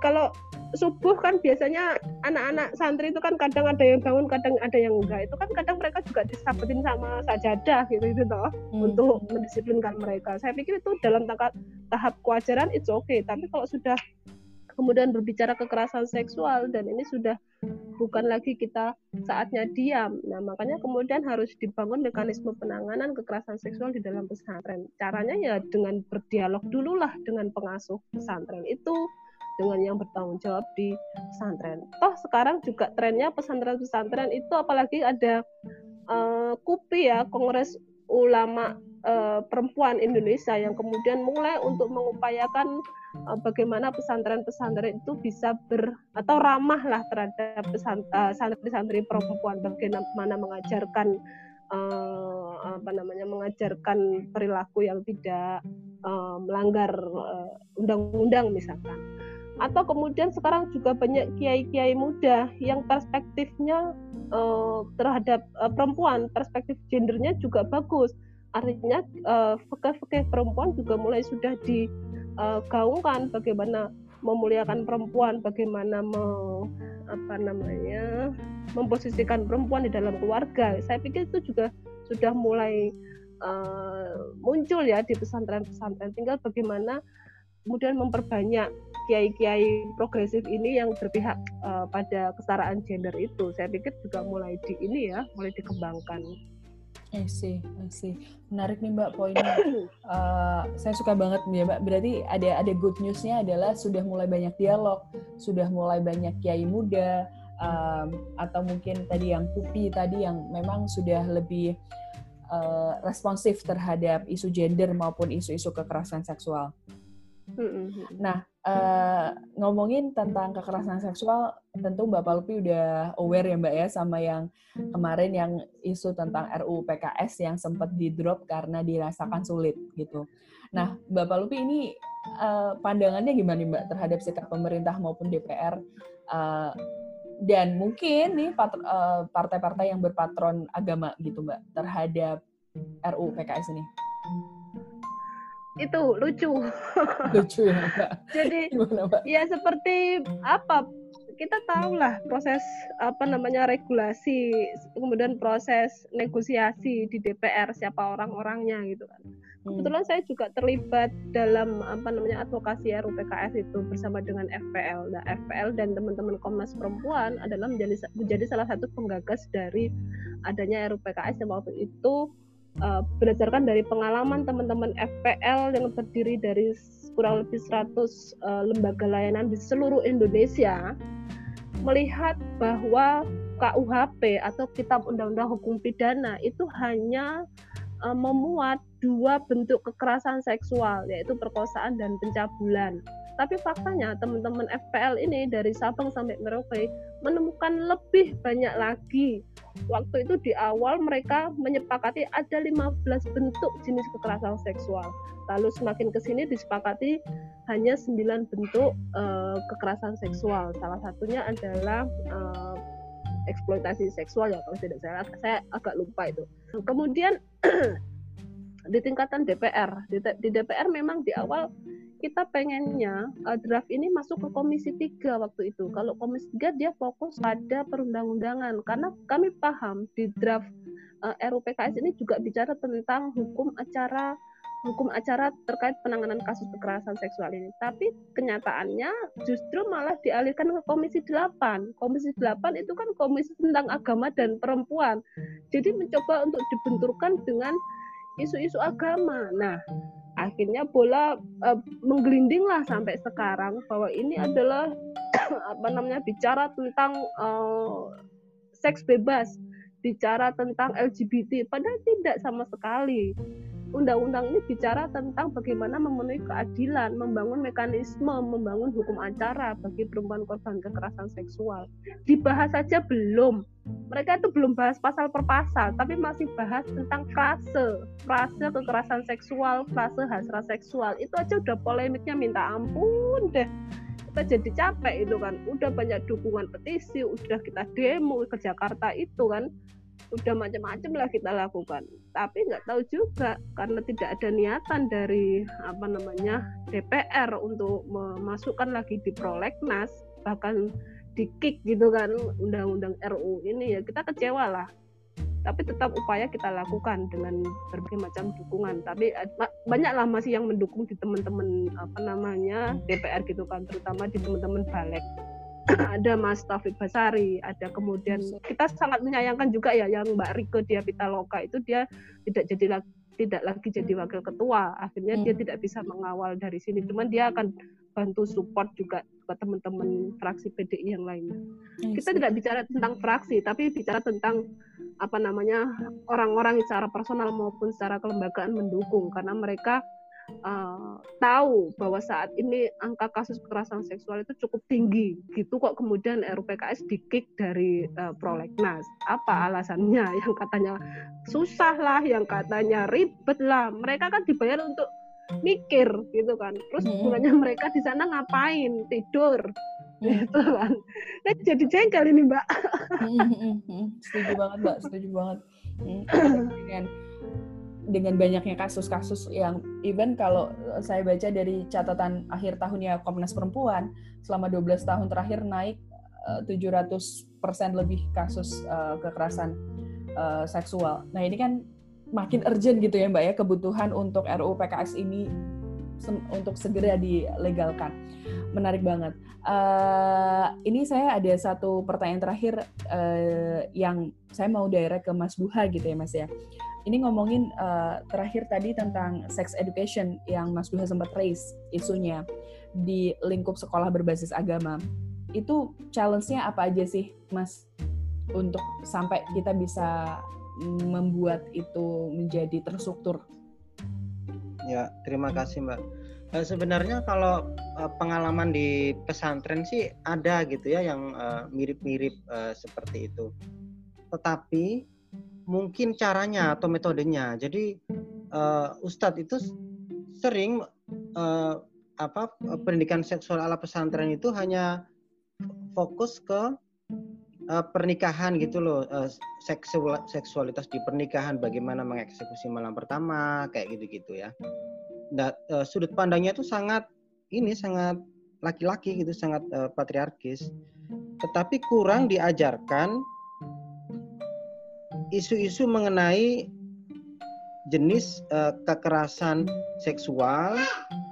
kalau subuh kan biasanya anak-anak santri itu kan kadang ada yang bangun, kadang ada yang enggak. Itu kan kadang mereka juga disabetin sama sajadah gitu itu toh hmm. untuk mendisiplinkan mereka. Saya pikir itu dalam tahap tahap kewajaran itu oke, okay. tapi kalau sudah kemudian berbicara kekerasan seksual dan ini sudah bukan lagi kita saatnya diam. Nah, makanya kemudian harus dibangun mekanisme penanganan kekerasan seksual di dalam pesantren. Caranya ya dengan berdialog dululah dengan pengasuh pesantren itu dengan yang bertanggung jawab di pesantren. Toh sekarang juga trennya pesantren-pesantren itu apalagi ada uh, KUPI ya, Kongres Ulama uh, Perempuan Indonesia yang kemudian mulai untuk mengupayakan uh, bagaimana pesantren-pesantren itu bisa ber atau ramah lah terhadap eh, santri-santri perempuan bagaimana mengajarkan uh, apa namanya mengajarkan perilaku yang tidak uh, melanggar undang-undang uh, misalkan. Atau kemudian sekarang juga banyak kiai-kiai muda yang perspektifnya uh, terhadap uh, perempuan perspektif gendernya juga bagus artinya uh, fakih-fakih perempuan juga mulai sudah di uh, gaungkan bagaimana memuliakan perempuan, bagaimana me, apa namanya memposisikan perempuan di dalam keluarga. Saya pikir itu juga sudah mulai uh, muncul ya di pesantren-pesantren. Tinggal bagaimana kemudian memperbanyak kiai-kiai progresif ini yang berpihak uh, pada kesetaraan gender itu. Saya pikir juga mulai di ini ya, mulai dikembangkan. I see, I see. Menarik nih Mbak poinnya. Uh, saya suka banget ya Mbak. Berarti ada ada good newsnya adalah sudah mulai banyak dialog, sudah mulai banyak kiai muda, um, atau mungkin tadi yang pupi tadi yang memang sudah lebih uh, responsif terhadap isu gender maupun isu-isu kekerasan seksual. Nah, uh, ngomongin tentang kekerasan seksual, tentu Mbak Palpi udah aware ya Mbak ya sama yang kemarin yang isu tentang RUU PKS yang sempat di drop karena dirasakan sulit gitu. Nah, Mbak Palpi ini uh, pandangannya gimana Mbak terhadap sikap pemerintah maupun DPR uh, dan mungkin nih partai-partai yang berpatron agama gitu Mbak terhadap RUU PKS ini? Itu lucu. Lucu ya, Mbak. Jadi Gimana, Mbak? ya seperti apa kita tahulah proses apa namanya regulasi kemudian proses negosiasi di DPR siapa orang-orangnya gitu kan. Hmm. Kebetulan saya juga terlibat dalam apa namanya advokasi RUU PKS itu bersama dengan FPL. Nah, FPL dan teman-teman Komnas Perempuan adalah menjadi menjadi salah satu penggagas dari adanya RUU PKS yang waktu itu uh, berdasarkan dari pengalaman teman-teman FPL yang terdiri dari kurang lebih 100 uh, eh, lembaga layanan di seluruh Indonesia melihat bahwa KUHP atau Kitab Undang-Undang Hukum Pidana itu hanya uh, memuat dua bentuk kekerasan seksual yaitu perkosaan dan pencabulan. Tapi faktanya teman-teman FPL ini dari Sabang sampai Merauke menemukan lebih banyak lagi. Waktu itu di awal mereka menyepakati ada 15 bentuk jenis kekerasan seksual. Lalu semakin ke sini disepakati hanya 9 bentuk uh, kekerasan seksual. Salah satunya adalah uh, eksploitasi seksual ya kalau tidak salah. Saya agak lupa itu. Kemudian di tingkatan DPR. Di, di DPR memang di awal kita pengennya uh, draft ini masuk ke Komisi 3 waktu itu. Kalau Komisi 3 dia fokus pada perundang-undangan karena kami paham di draft uh, RUU PKS ini juga bicara tentang hukum acara hukum acara terkait penanganan kasus kekerasan seksual ini. Tapi kenyataannya justru malah dialihkan ke Komisi 8. Komisi 8 itu kan komisi tentang agama dan perempuan. Jadi mencoba untuk dibenturkan dengan isu-isu agama. Nah, akhirnya bola uh, menggelinding lah sampai sekarang bahwa ini adalah apa namanya bicara tentang uh, seks bebas, bicara tentang LGBT, padahal tidak sama sekali undang-undang ini bicara tentang bagaimana memenuhi keadilan, membangun mekanisme, membangun hukum acara bagi perempuan korban kekerasan seksual. Dibahas saja belum. Mereka itu belum bahas pasal per pasal, tapi masih bahas tentang frase, frase kekerasan seksual, frase hasrat seksual. Itu aja udah polemiknya minta ampun deh kita jadi capek itu kan udah banyak dukungan petisi udah kita demo ke Jakarta itu kan udah macam-macam lah kita lakukan. Tapi nggak tahu juga karena tidak ada niatan dari apa namanya DPR untuk memasukkan lagi di prolegnas bahkan di kick gitu kan undang-undang RU ini ya kita kecewa lah. Tapi tetap upaya kita lakukan dengan berbagai macam dukungan. Tapi banyaklah masih yang mendukung di teman-teman apa namanya DPR gitu kan terutama di teman-teman balik ada Mas Taufik Basari, ada kemudian kita sangat menyayangkan juga ya yang Mbak Riko dia Pitaloka itu dia tidak jadi lagi tidak lagi jadi wakil ketua, akhirnya hmm. dia tidak bisa mengawal dari sini. Cuman dia akan bantu support juga ke teman-teman fraksi PDI yang lainnya. Kita tidak bicara tentang fraksi, tapi bicara tentang apa namanya orang-orang secara personal maupun secara kelembagaan mendukung karena mereka uh, tahu bahwa saat ini angka kasus kekerasan seksual itu cukup tinggi gitu kok kemudian RUPKS dikick dari uh, prolegnas. Apa alasannya? Yang katanya susah lah yang katanya ribet lah. Mereka kan dibayar untuk mikir gitu kan. Terus gunanya mereka di sana ngapain? Tidur. Gitu kan. Nah, jadi jengkel ini mbak. Setuju banget mbak. Setuju banget. Dengan dengan banyaknya kasus-kasus yang even kalau saya baca dari catatan akhir tahunnya Komnas Perempuan selama 12 tahun terakhir naik 700% eh, lebih kasus uh, kekerasan seksual. Nah, ini kan makin urgent gitu ya, Mbak ya, kebutuhan untuk RUU PKS ini untuk segera dilegalkan. Menarik banget. Uh, ini saya ada satu pertanyaan terakhir uh, yang saya mau direct ke Mas Duha gitu ya, Mas ya ini ngomongin uh, terakhir tadi tentang sex education yang Mas Duha sempat raise isunya di lingkup sekolah berbasis agama. Itu challenge-nya apa aja sih, Mas? Untuk sampai kita bisa membuat itu menjadi terstruktur. Ya, terima kasih, Mbak. Uh, sebenarnya kalau uh, pengalaman di pesantren sih ada gitu ya yang mirip-mirip uh, seperti itu. Tetapi mungkin caranya atau metodenya. Jadi Ustadz itu sering apa pendidikan seksual ala pesantren itu hanya fokus ke uh, pernikahan gitu loh, uh, seksual seksualitas di pernikahan, bagaimana mengeksekusi malam pertama, kayak gitu-gitu ya. Dan uh, sudut pandangnya itu sangat ini sangat laki-laki gitu, sangat uh, patriarkis. Tetapi kurang diajarkan isu-isu mengenai jenis uh, kekerasan seksual,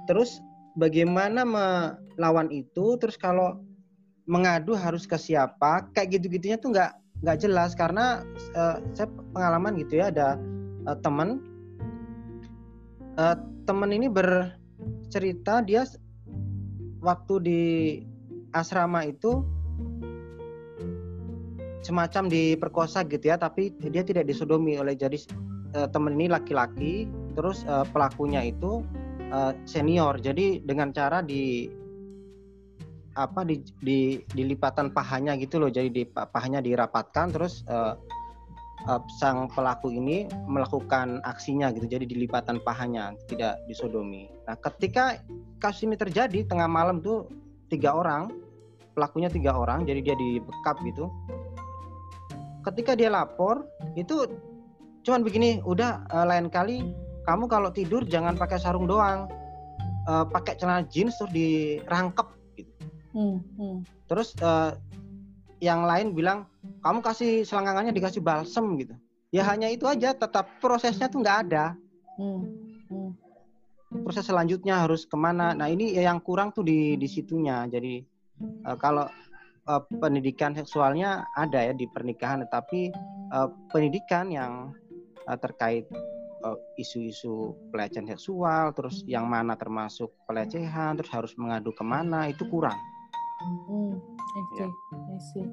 terus bagaimana melawan itu, terus kalau mengadu harus ke siapa, kayak gitu-gitunya tuh nggak nggak jelas. Karena uh, saya pengalaman gitu ya ada uh, teman uh, teman ini bercerita dia waktu di asrama itu semacam diperkosa gitu ya tapi dia tidak disodomi oleh jadi uh, temen ini laki-laki. Terus uh, pelakunya itu uh, senior. Jadi dengan cara di apa di, di dilipatan pahanya gitu loh. Jadi di pahanya dirapatkan terus uh, uh, sang pelaku ini melakukan aksinya gitu. Jadi dilipatan pahanya tidak disodomi. Nah ketika kasus ini terjadi tengah malam tuh tiga orang pelakunya tiga orang jadi dia dibekap gitu. Ketika dia lapor itu cuman begini udah uh, lain kali kamu kalau tidur jangan pakai sarung doang, uh, pakai celana jeans terus dirangkep. Hmm, hmm. Terus uh, yang lain bilang kamu kasih selangkangannya dikasih balsem gitu. Ya hanya itu aja, tetap prosesnya tuh nggak ada. Hmm, hmm. Proses selanjutnya harus ke mana? Nah ini yang kurang tuh di di situnya. Jadi uh, kalau uh, pendidikan seksualnya ada ya di pernikahan, tetapi uh, pendidikan yang uh, terkait isu-isu uh, pelecehan seksual, terus yang mana termasuk pelecehan, terus harus mengadu ke mana itu kurang. Hmm, okay. ya. I see.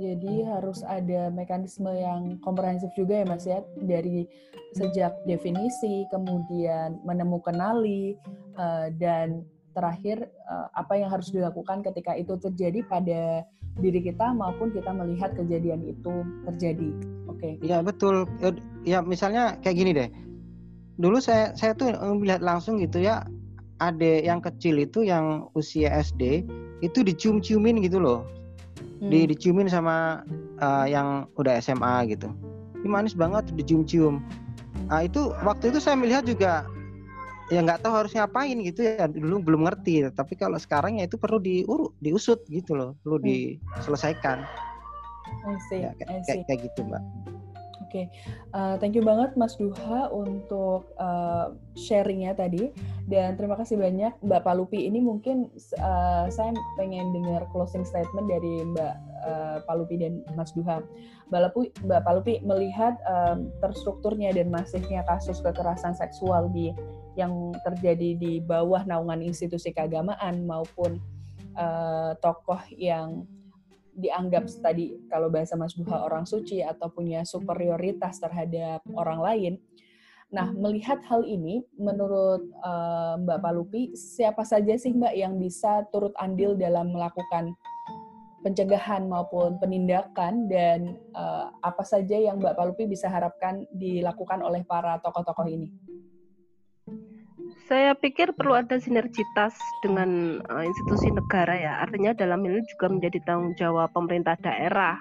Jadi harus ada mekanisme yang komprehensif juga ya Mas ya dari sejak definisi, kemudian menemukan nali uh, dan terakhir uh, apa yang harus dilakukan ketika itu terjadi pada diri kita maupun kita melihat kejadian itu terjadi. Oke. Okay. Iya betul. Ya misalnya kayak gini deh. Dulu saya saya tuh melihat langsung gitu ya, ada yang kecil itu yang usia SD itu dicium-ciumin gitu loh. Hmm. Di diciumin sama uh, yang udah SMA gitu. Ini manis banget dicium-cium. Nah, itu waktu itu saya melihat juga ya nggak tahu harus ngapain gitu ya dulu belum ngerti tapi kalau sekarang ya itu perlu diurut diusut gitu loh perlu hmm. diselesaikan I see, ya, kayak, I see. kayak gitu mbak Oke, okay. uh, thank you banget Mas Duha untuk uh, sharingnya tadi dan terima kasih banyak Mbak Palupi. Ini mungkin uh, saya pengen dengar closing statement dari Mbak uh, Palupi dan Mas Duha. Mbak Palupi, Mbak Palupi melihat um, terstrukturnya dan masifnya kasus kekerasan seksual di yang terjadi di bawah naungan institusi keagamaan maupun uh, tokoh yang dianggap tadi kalau bahasa Mas Duha orang suci atau punya superioritas terhadap orang lain. Nah, melihat hal ini, menurut uh, Mbak Palupi, siapa saja sih Mbak yang bisa turut andil dalam melakukan pencegahan maupun penindakan dan uh, apa saja yang Mbak Palupi bisa harapkan dilakukan oleh para tokoh-tokoh ini? Saya pikir perlu ada sinergitas dengan uh, institusi negara ya. Artinya dalam ini juga menjadi tanggung jawab pemerintah daerah.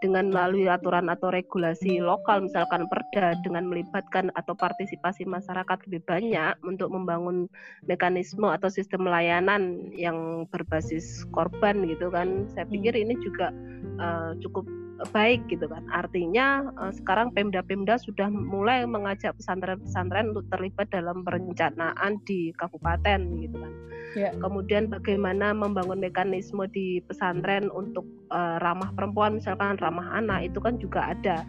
Dengan melalui aturan atau regulasi lokal misalkan perda dengan melibatkan atau partisipasi masyarakat lebih banyak untuk membangun mekanisme atau sistem layanan yang berbasis korban gitu kan. Saya pikir ini juga uh, cukup baik gitu kan. Artinya uh, sekarang Pemda-pemda sudah mulai mengajak pesantren-pesantren untuk terlibat dalam perencanaan di kabupaten gitu kan. Yeah. Kemudian bagaimana membangun mekanisme di pesantren untuk uh, ramah perempuan misalkan ramah anak itu kan juga ada.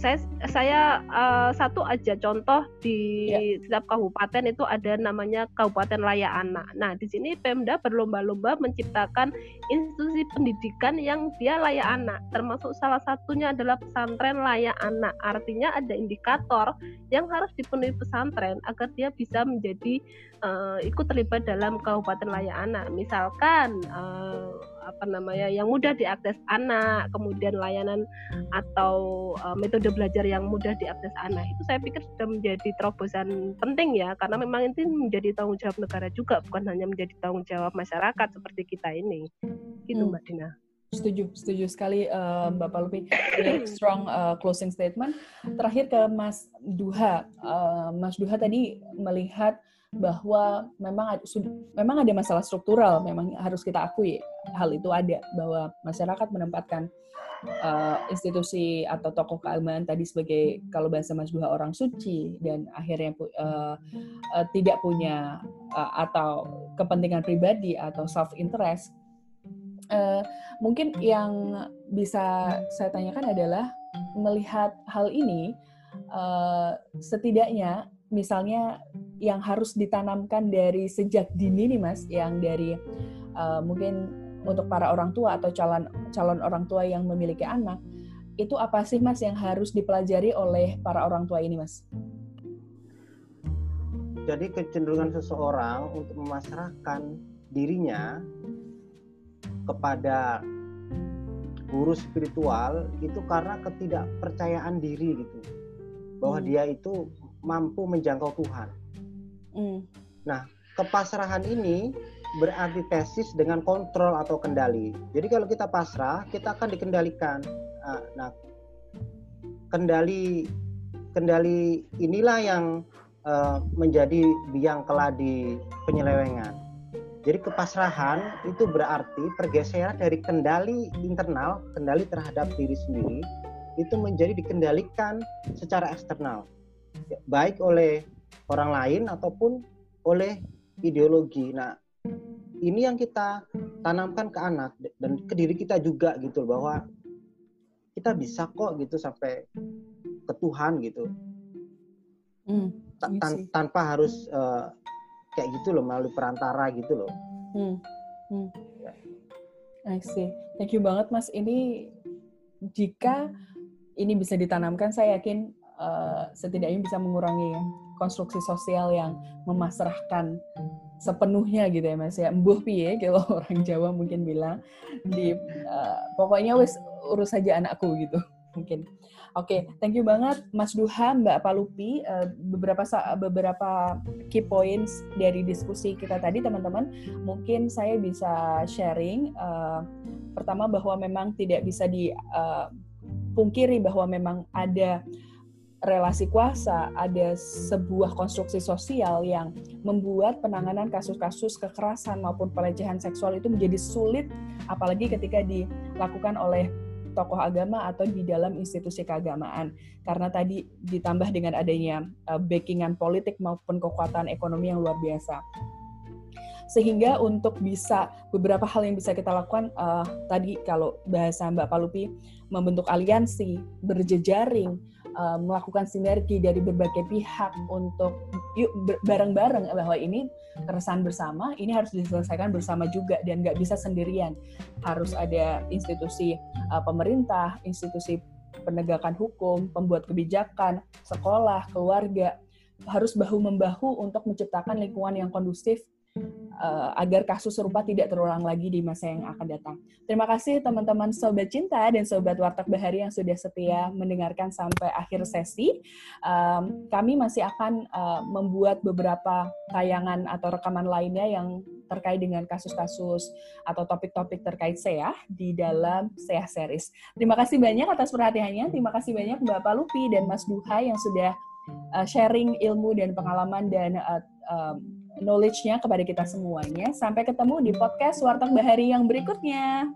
Saya saya uh, satu aja contoh di yeah. setiap kabupaten itu ada namanya Kabupaten Layak Anak. Nah, di sini Pemda berlomba-lomba menciptakan institusi pendidikan yang dia layak anak termasuk salah satunya adalah pesantren layak anak. Artinya ada indikator yang harus dipenuhi pesantren agar dia bisa menjadi uh, ikut terlibat dalam kabupaten layak anak. Misalkan uh, apa namanya yang mudah diakses anak, kemudian layanan atau uh, metode belajar yang mudah diakses anak itu saya pikir sudah menjadi terobosan penting ya karena memang ini menjadi tanggung jawab negara juga bukan hanya menjadi tanggung jawab masyarakat seperti kita ini. Gitu hmm. Mbak Dina. Setuju, setuju sekali uh, Mbak Palupi. strong uh, closing statement. Terakhir ke Mas Duha. Uh, Mas Duha tadi melihat bahwa memang ada, memang ada masalah struktural, memang harus kita akui hal itu ada bahwa masyarakat menempatkan uh, institusi atau tokoh keagamaan tadi sebagai kalau bahasa Mas Duha orang suci dan akhirnya uh, uh, tidak punya uh, atau kepentingan pribadi atau self interest uh, mungkin yang bisa saya tanyakan adalah melihat hal ini uh, setidaknya misalnya yang harus ditanamkan dari sejak dini nih mas yang dari uh, mungkin untuk para orang tua atau calon calon orang tua yang memiliki anak itu apa sih mas yang harus dipelajari oleh para orang tua ini mas? Jadi kecenderungan seseorang untuk memasrahkan dirinya kepada guru spiritual itu karena ketidakpercayaan diri gitu bahwa hmm. dia itu mampu menjangkau Tuhan. Hmm. Nah, kepasrahan ini berarti tesis dengan kontrol atau kendali. Jadi kalau kita pasrah, kita akan dikendalikan. Ah, nah, kendali kendali inilah yang uh, menjadi biang keladi penyelewengan. Jadi kepasrahan itu berarti pergeseran dari kendali internal, kendali terhadap diri sendiri, itu menjadi dikendalikan secara eksternal, baik oleh orang lain ataupun oleh ideologi. Nah, ini yang kita tanamkan ke anak dan ke diri kita juga gitu bahwa kita bisa kok gitu sampai ke Tuhan gitu. Hmm, Tan tanpa harus uh, kayak gitu loh melalui perantara gitu loh. Hmm. Hmm. I see. Thank you banget Mas. Ini jika ini bisa ditanamkan, saya yakin uh, setidaknya bisa mengurangi konstruksi sosial yang memasrahkan sepenuhnya gitu ya mas ya. Embuh piye kalau orang Jawa mungkin bilang di uh, pokoknya wes urus saja anakku gitu mungkin. Oke okay, thank you banget Mas Duha Mbak Palupi uh, beberapa beberapa key points dari diskusi kita tadi teman-teman. Mungkin saya bisa sharing uh, pertama bahwa memang tidak bisa dipungkiri uh, bahwa memang ada relasi kuasa, ada sebuah konstruksi sosial yang membuat penanganan kasus-kasus kekerasan maupun pelecehan seksual itu menjadi sulit, apalagi ketika dilakukan oleh tokoh agama atau di dalam institusi keagamaan. Karena tadi ditambah dengan adanya uh, backingan politik maupun kekuatan ekonomi yang luar biasa. Sehingga untuk bisa beberapa hal yang bisa kita lakukan uh, tadi kalau bahasa Mbak Palupi membentuk aliansi, berjejaring, uh, melakukan sinergi dari berbagai pihak untuk yuk bareng-bareng. Bahwa ini keresahan bersama ini harus diselesaikan bersama juga dan nggak bisa sendirian. Harus ada institusi uh, pemerintah institusi penegakan hukum pembuat kebijakan sekolah keluarga. Harus bahu membahu untuk menciptakan lingkungan yang kondusif uh, agar kasus serupa tidak terulang lagi di masa yang akan datang. Terima kasih teman-teman Sobat Cinta dan Sobat Warteg Bahari yang sudah setia mendengarkan sampai akhir sesi. Um, kami masih akan uh, membuat beberapa tayangan atau rekaman lainnya yang terkait dengan kasus-kasus atau topik-topik terkait SEA di dalam SEA Series. Terima kasih banyak atas perhatiannya. Terima kasih banyak Mbak Lupi dan Mas Duha yang sudah uh, sharing ilmu dan pengalaman dan um, knowledge-nya kepada kita semuanya. Sampai ketemu di podcast Warteg Bahari yang berikutnya.